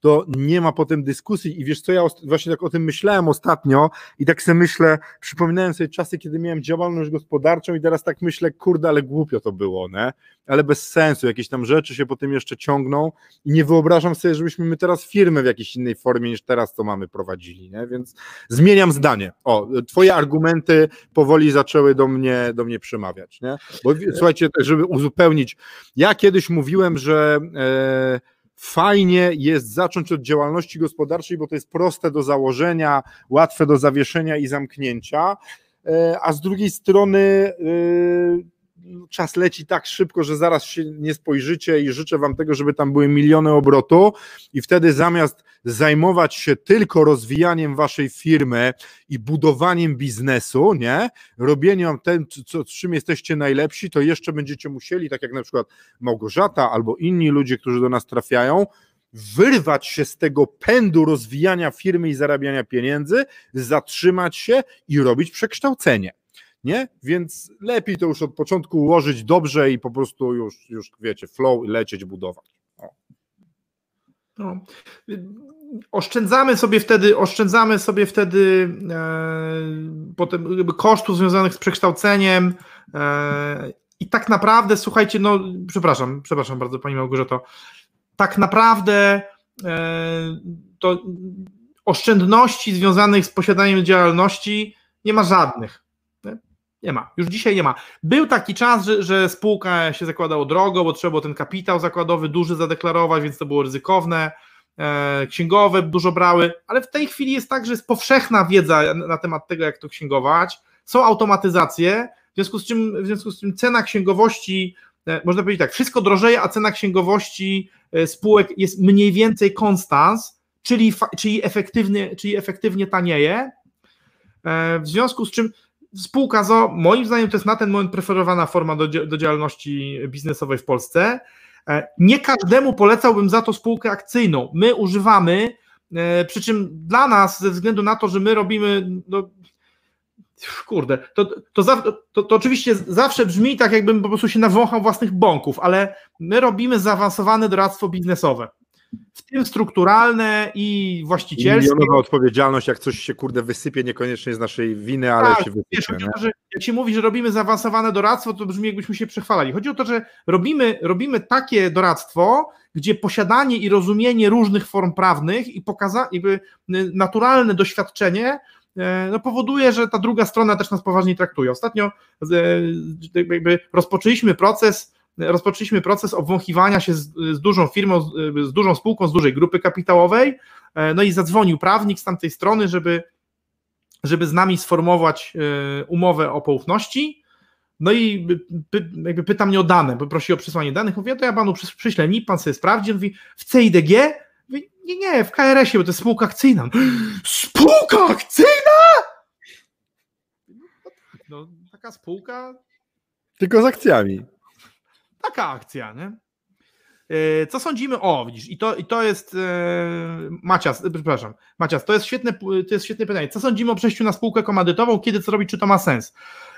to nie ma potem dyskusji i wiesz co, ja właśnie tak o tym myślałem ostatnio i tak sobie myślę, przypominałem sobie czasy, kiedy miałem działalność gospodarczą i teraz tak myślę, kurde, ale głupio to było, ne? ale bez sensu, jakieś tam rzeczy się potem jeszcze ciągną i nie wyobrażam sobie, żebyśmy my teraz firmę w jakiejś innej formie niż teraz to mamy prowadzili, nie? więc zmieniam zdanie. O, twoje argumenty powoli zaczęły do mnie, do mnie przemawiać, nie? bo słuchajcie, żeby uzupełnić, ja kiedyś mówiłem, że e, fajnie jest zacząć od działalności gospodarczej, bo to jest proste do założenia, łatwe do zawieszenia i zamknięcia, e, a z drugiej strony e, czas leci tak szybko, że zaraz się nie spojrzycie i życzę Wam tego, żeby tam były miliony obrotu. I wtedy zamiast zajmować się tylko rozwijaniem Waszej firmy i budowaniem biznesu, nie, robieniem tym, co, czym jesteście najlepsi, to jeszcze będziecie musieli, tak jak na przykład Małgorzata albo inni ludzie, którzy do nas trafiają, wyrwać się z tego pędu rozwijania firmy i zarabiania pieniędzy, zatrzymać się i robić przekształcenie nie? Więc lepiej to już od początku ułożyć dobrze i po prostu już, już wiecie, flow i lecieć, budować. No. Oszczędzamy sobie wtedy, oszczędzamy sobie wtedy e, potem kosztów związanych z przekształceniem e, i tak naprawdę, słuchajcie, no przepraszam, przepraszam bardzo Pani Małgorzato, tak naprawdę e, to oszczędności związanych z posiadaniem działalności nie ma żadnych. Nie ma, już dzisiaj nie ma. Był taki czas, że, że spółka się zakładało drogo, bo trzeba było ten kapitał zakładowy duży zadeklarować, więc to było ryzykowne. E, księgowe dużo brały, ale w tej chwili jest tak, że jest powszechna wiedza na temat tego, jak to księgować. Są automatyzacje, w związku z czym, w związku z czym cena księgowości, e, można powiedzieć tak, wszystko drożeje, a cena księgowości e, spółek jest mniej więcej konstans, czyli, czyli, efektywnie, czyli efektywnie tanieje. W związku z czym spółka ZO, moim zdaniem, to jest na ten moment preferowana forma do, do działalności biznesowej w Polsce. E, nie każdemu polecałbym za to spółkę akcyjną. My używamy, e, przy czym dla nas, ze względu na to, że my robimy. No, kurde, to, to, to, to, oczywiście zawsze brzmi tak, jakbym po prostu się nawąchał własnych bąków, ale my robimy zaawansowane doradztwo biznesowe w tym strukturalne i właścicielskie. Milionowa odpowiedzialność, jak coś się kurde wysypie, niekoniecznie z naszej winy, ale tak, się wysypie. Wiesz, chodzi o to, że jak się mówi, że robimy zaawansowane doradztwo, to brzmi jakbyśmy się przechwalali. Chodzi o to, że robimy, robimy takie doradztwo, gdzie posiadanie i rozumienie różnych form prawnych i pokaza, jakby naturalne doświadczenie e, no, powoduje, że ta druga strona też nas poważnie traktuje. Ostatnio e, rozpoczęliśmy proces rozpoczęliśmy proces obwąchiwania się z, z, dużą firmą, z, dużą spółką, z dużej grupy kapitałowej, e, no i zadzwonił prawnik z tamtej strony, żeby, żeby z nami sformułować e, umowę o poufności, no i py, jakby pyta mnie o dane, bo prosi o przysłanie danych, mówię, to ja panu przyślę NIP, pan sobie sprawdzi, mówi, w CIDG? Nie, nie, w KRS-ie, bo to jest spółka akcyjna. Spółka akcyjna? No, tak, no taka spółka... Tylko z akcjami. Taka akcja, nie? E, co sądzimy? O, widzisz, i to, i to jest e, Macias, e, przepraszam, Macias, to jest, świetne, to jest świetne pytanie. Co sądzimy o przejściu na spółkę komandytową, kiedy co robić, czy to ma sens?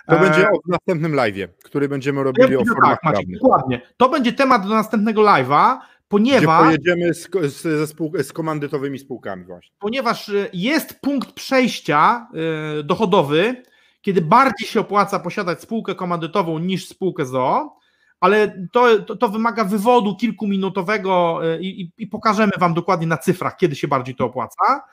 To będzie w następnym live'ie, który będziemy robili ja, o formach tak, Maciek, Dokładnie. To będzie temat do następnego live'a, ponieważ... Gdzie pojedziemy z, z, spół, z komandytowymi spółkami właśnie. Ponieważ jest punkt przejścia dochodowy, kiedy bardziej się opłaca posiadać spółkę komandytową niż spółkę ZO, ale to, to, to, wymaga wywodu kilkuminutowego e, i, i, pokażemy Wam dokładnie na cyfrach, kiedy się bardziej to opłaca.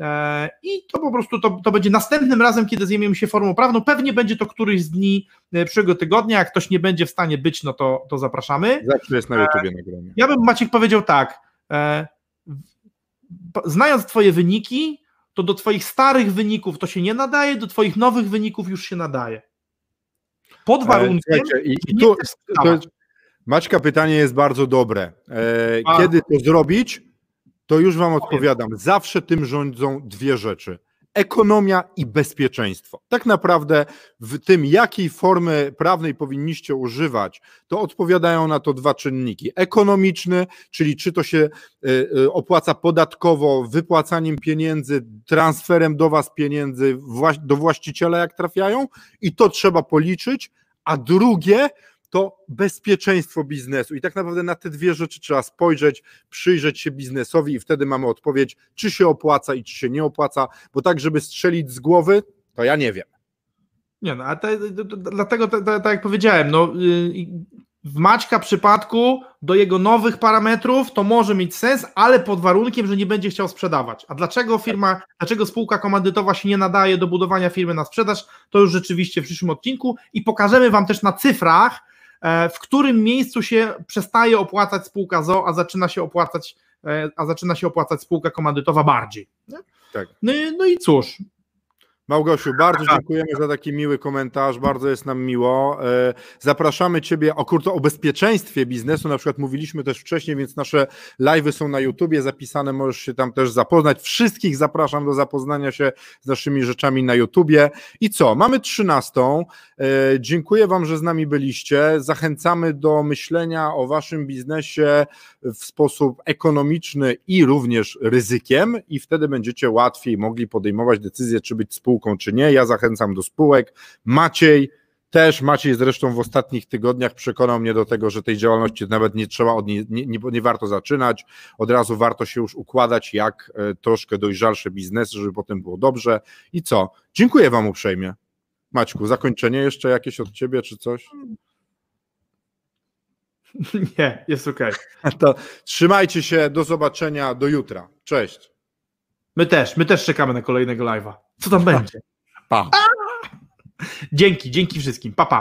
E, I to po prostu to, to będzie następnym razem, kiedy zajmiemy się formą prawną. Pewnie będzie to któryś z dni e, przyszłego tygodnia. Jak ktoś nie będzie w stanie być, no to, to zapraszamy. Zawsze jest na YouTubie nagranie. Ja bym Maciek powiedział tak. Znając Twoje wyniki, to do Twoich starych wyników to się nie nadaje, do Twoich nowych wyników już się nadaje. Pod warunkiem. I, i tu, to, Maćka, pytanie jest bardzo dobre. E, kiedy to zrobić? To już Wam odpowiadam. Zawsze tym rządzą dwie rzeczy ekonomia i bezpieczeństwo. Tak naprawdę w tym, jakiej formy prawnej powinniście używać, to odpowiadają na to dwa czynniki. Ekonomiczny, czyli czy to się y, y, opłaca podatkowo, wypłacaniem pieniędzy, transferem do Was pieniędzy do właściciela, jak trafiają, i to trzeba policzyć. A drugie, to bezpieczeństwo biznesu. I tak naprawdę na te dwie rzeczy trzeba spojrzeć, przyjrzeć się biznesowi i wtedy mamy odpowiedź, czy się opłaca i czy się nie opłaca, bo tak, żeby strzelić z głowy, to ja nie wiem. Nie, no, a te, dlatego, tak jak powiedziałem, no, yy, w Maćka przypadku do jego nowych parametrów to może mieć sens, ale pod warunkiem, że nie będzie chciał sprzedawać. A dlaczego firma, dlaczego spółka komandytowa się nie nadaje do budowania firmy na sprzedaż, to już rzeczywiście w przyszłym odcinku i pokażemy Wam też na cyfrach, w którym miejscu się przestaje opłacać spółka ZO, a zaczyna się opłacać, e, a zaczyna się opłacać spółka komandytowa bardziej. Tak. No, no i cóż, Małgosiu, bardzo tak. dziękujemy za taki miły komentarz, bardzo jest nam miło. E, zapraszamy Ciebie o, kurto, o bezpieczeństwie biznesu, na przykład mówiliśmy też wcześniej, więc nasze live'y są na YouTubie zapisane, możesz się tam też zapoznać. Wszystkich zapraszam do zapoznania się z naszymi rzeczami na YouTubie. I co, mamy trzynastą. E, dziękuję Wam, że z nami byliście. Zachęcamy do myślenia o Waszym biznesie w sposób ekonomiczny i również ryzykiem i wtedy będziecie łatwiej mogli podejmować decyzję, czy być spółką spółką, czy nie. Ja zachęcam do spółek. Maciej też, Maciej zresztą w ostatnich tygodniach przekonał mnie do tego, że tej działalności nawet nie trzeba, od nie, nie, nie warto zaczynać, od razu warto się już układać jak e, troszkę dojrzalsze biznesy, żeby potem było dobrze. I co? Dziękuję Wam uprzejmie. Maćku, zakończenie jeszcze jakieś od Ciebie, czy coś? Nie, jest ok. To trzymajcie się, do zobaczenia, do jutra. Cześć. My też, my też czekamy na kolejnego live'a. Co tam będzie? Pa. Dzięki, dzięki wszystkim. Pa, pa.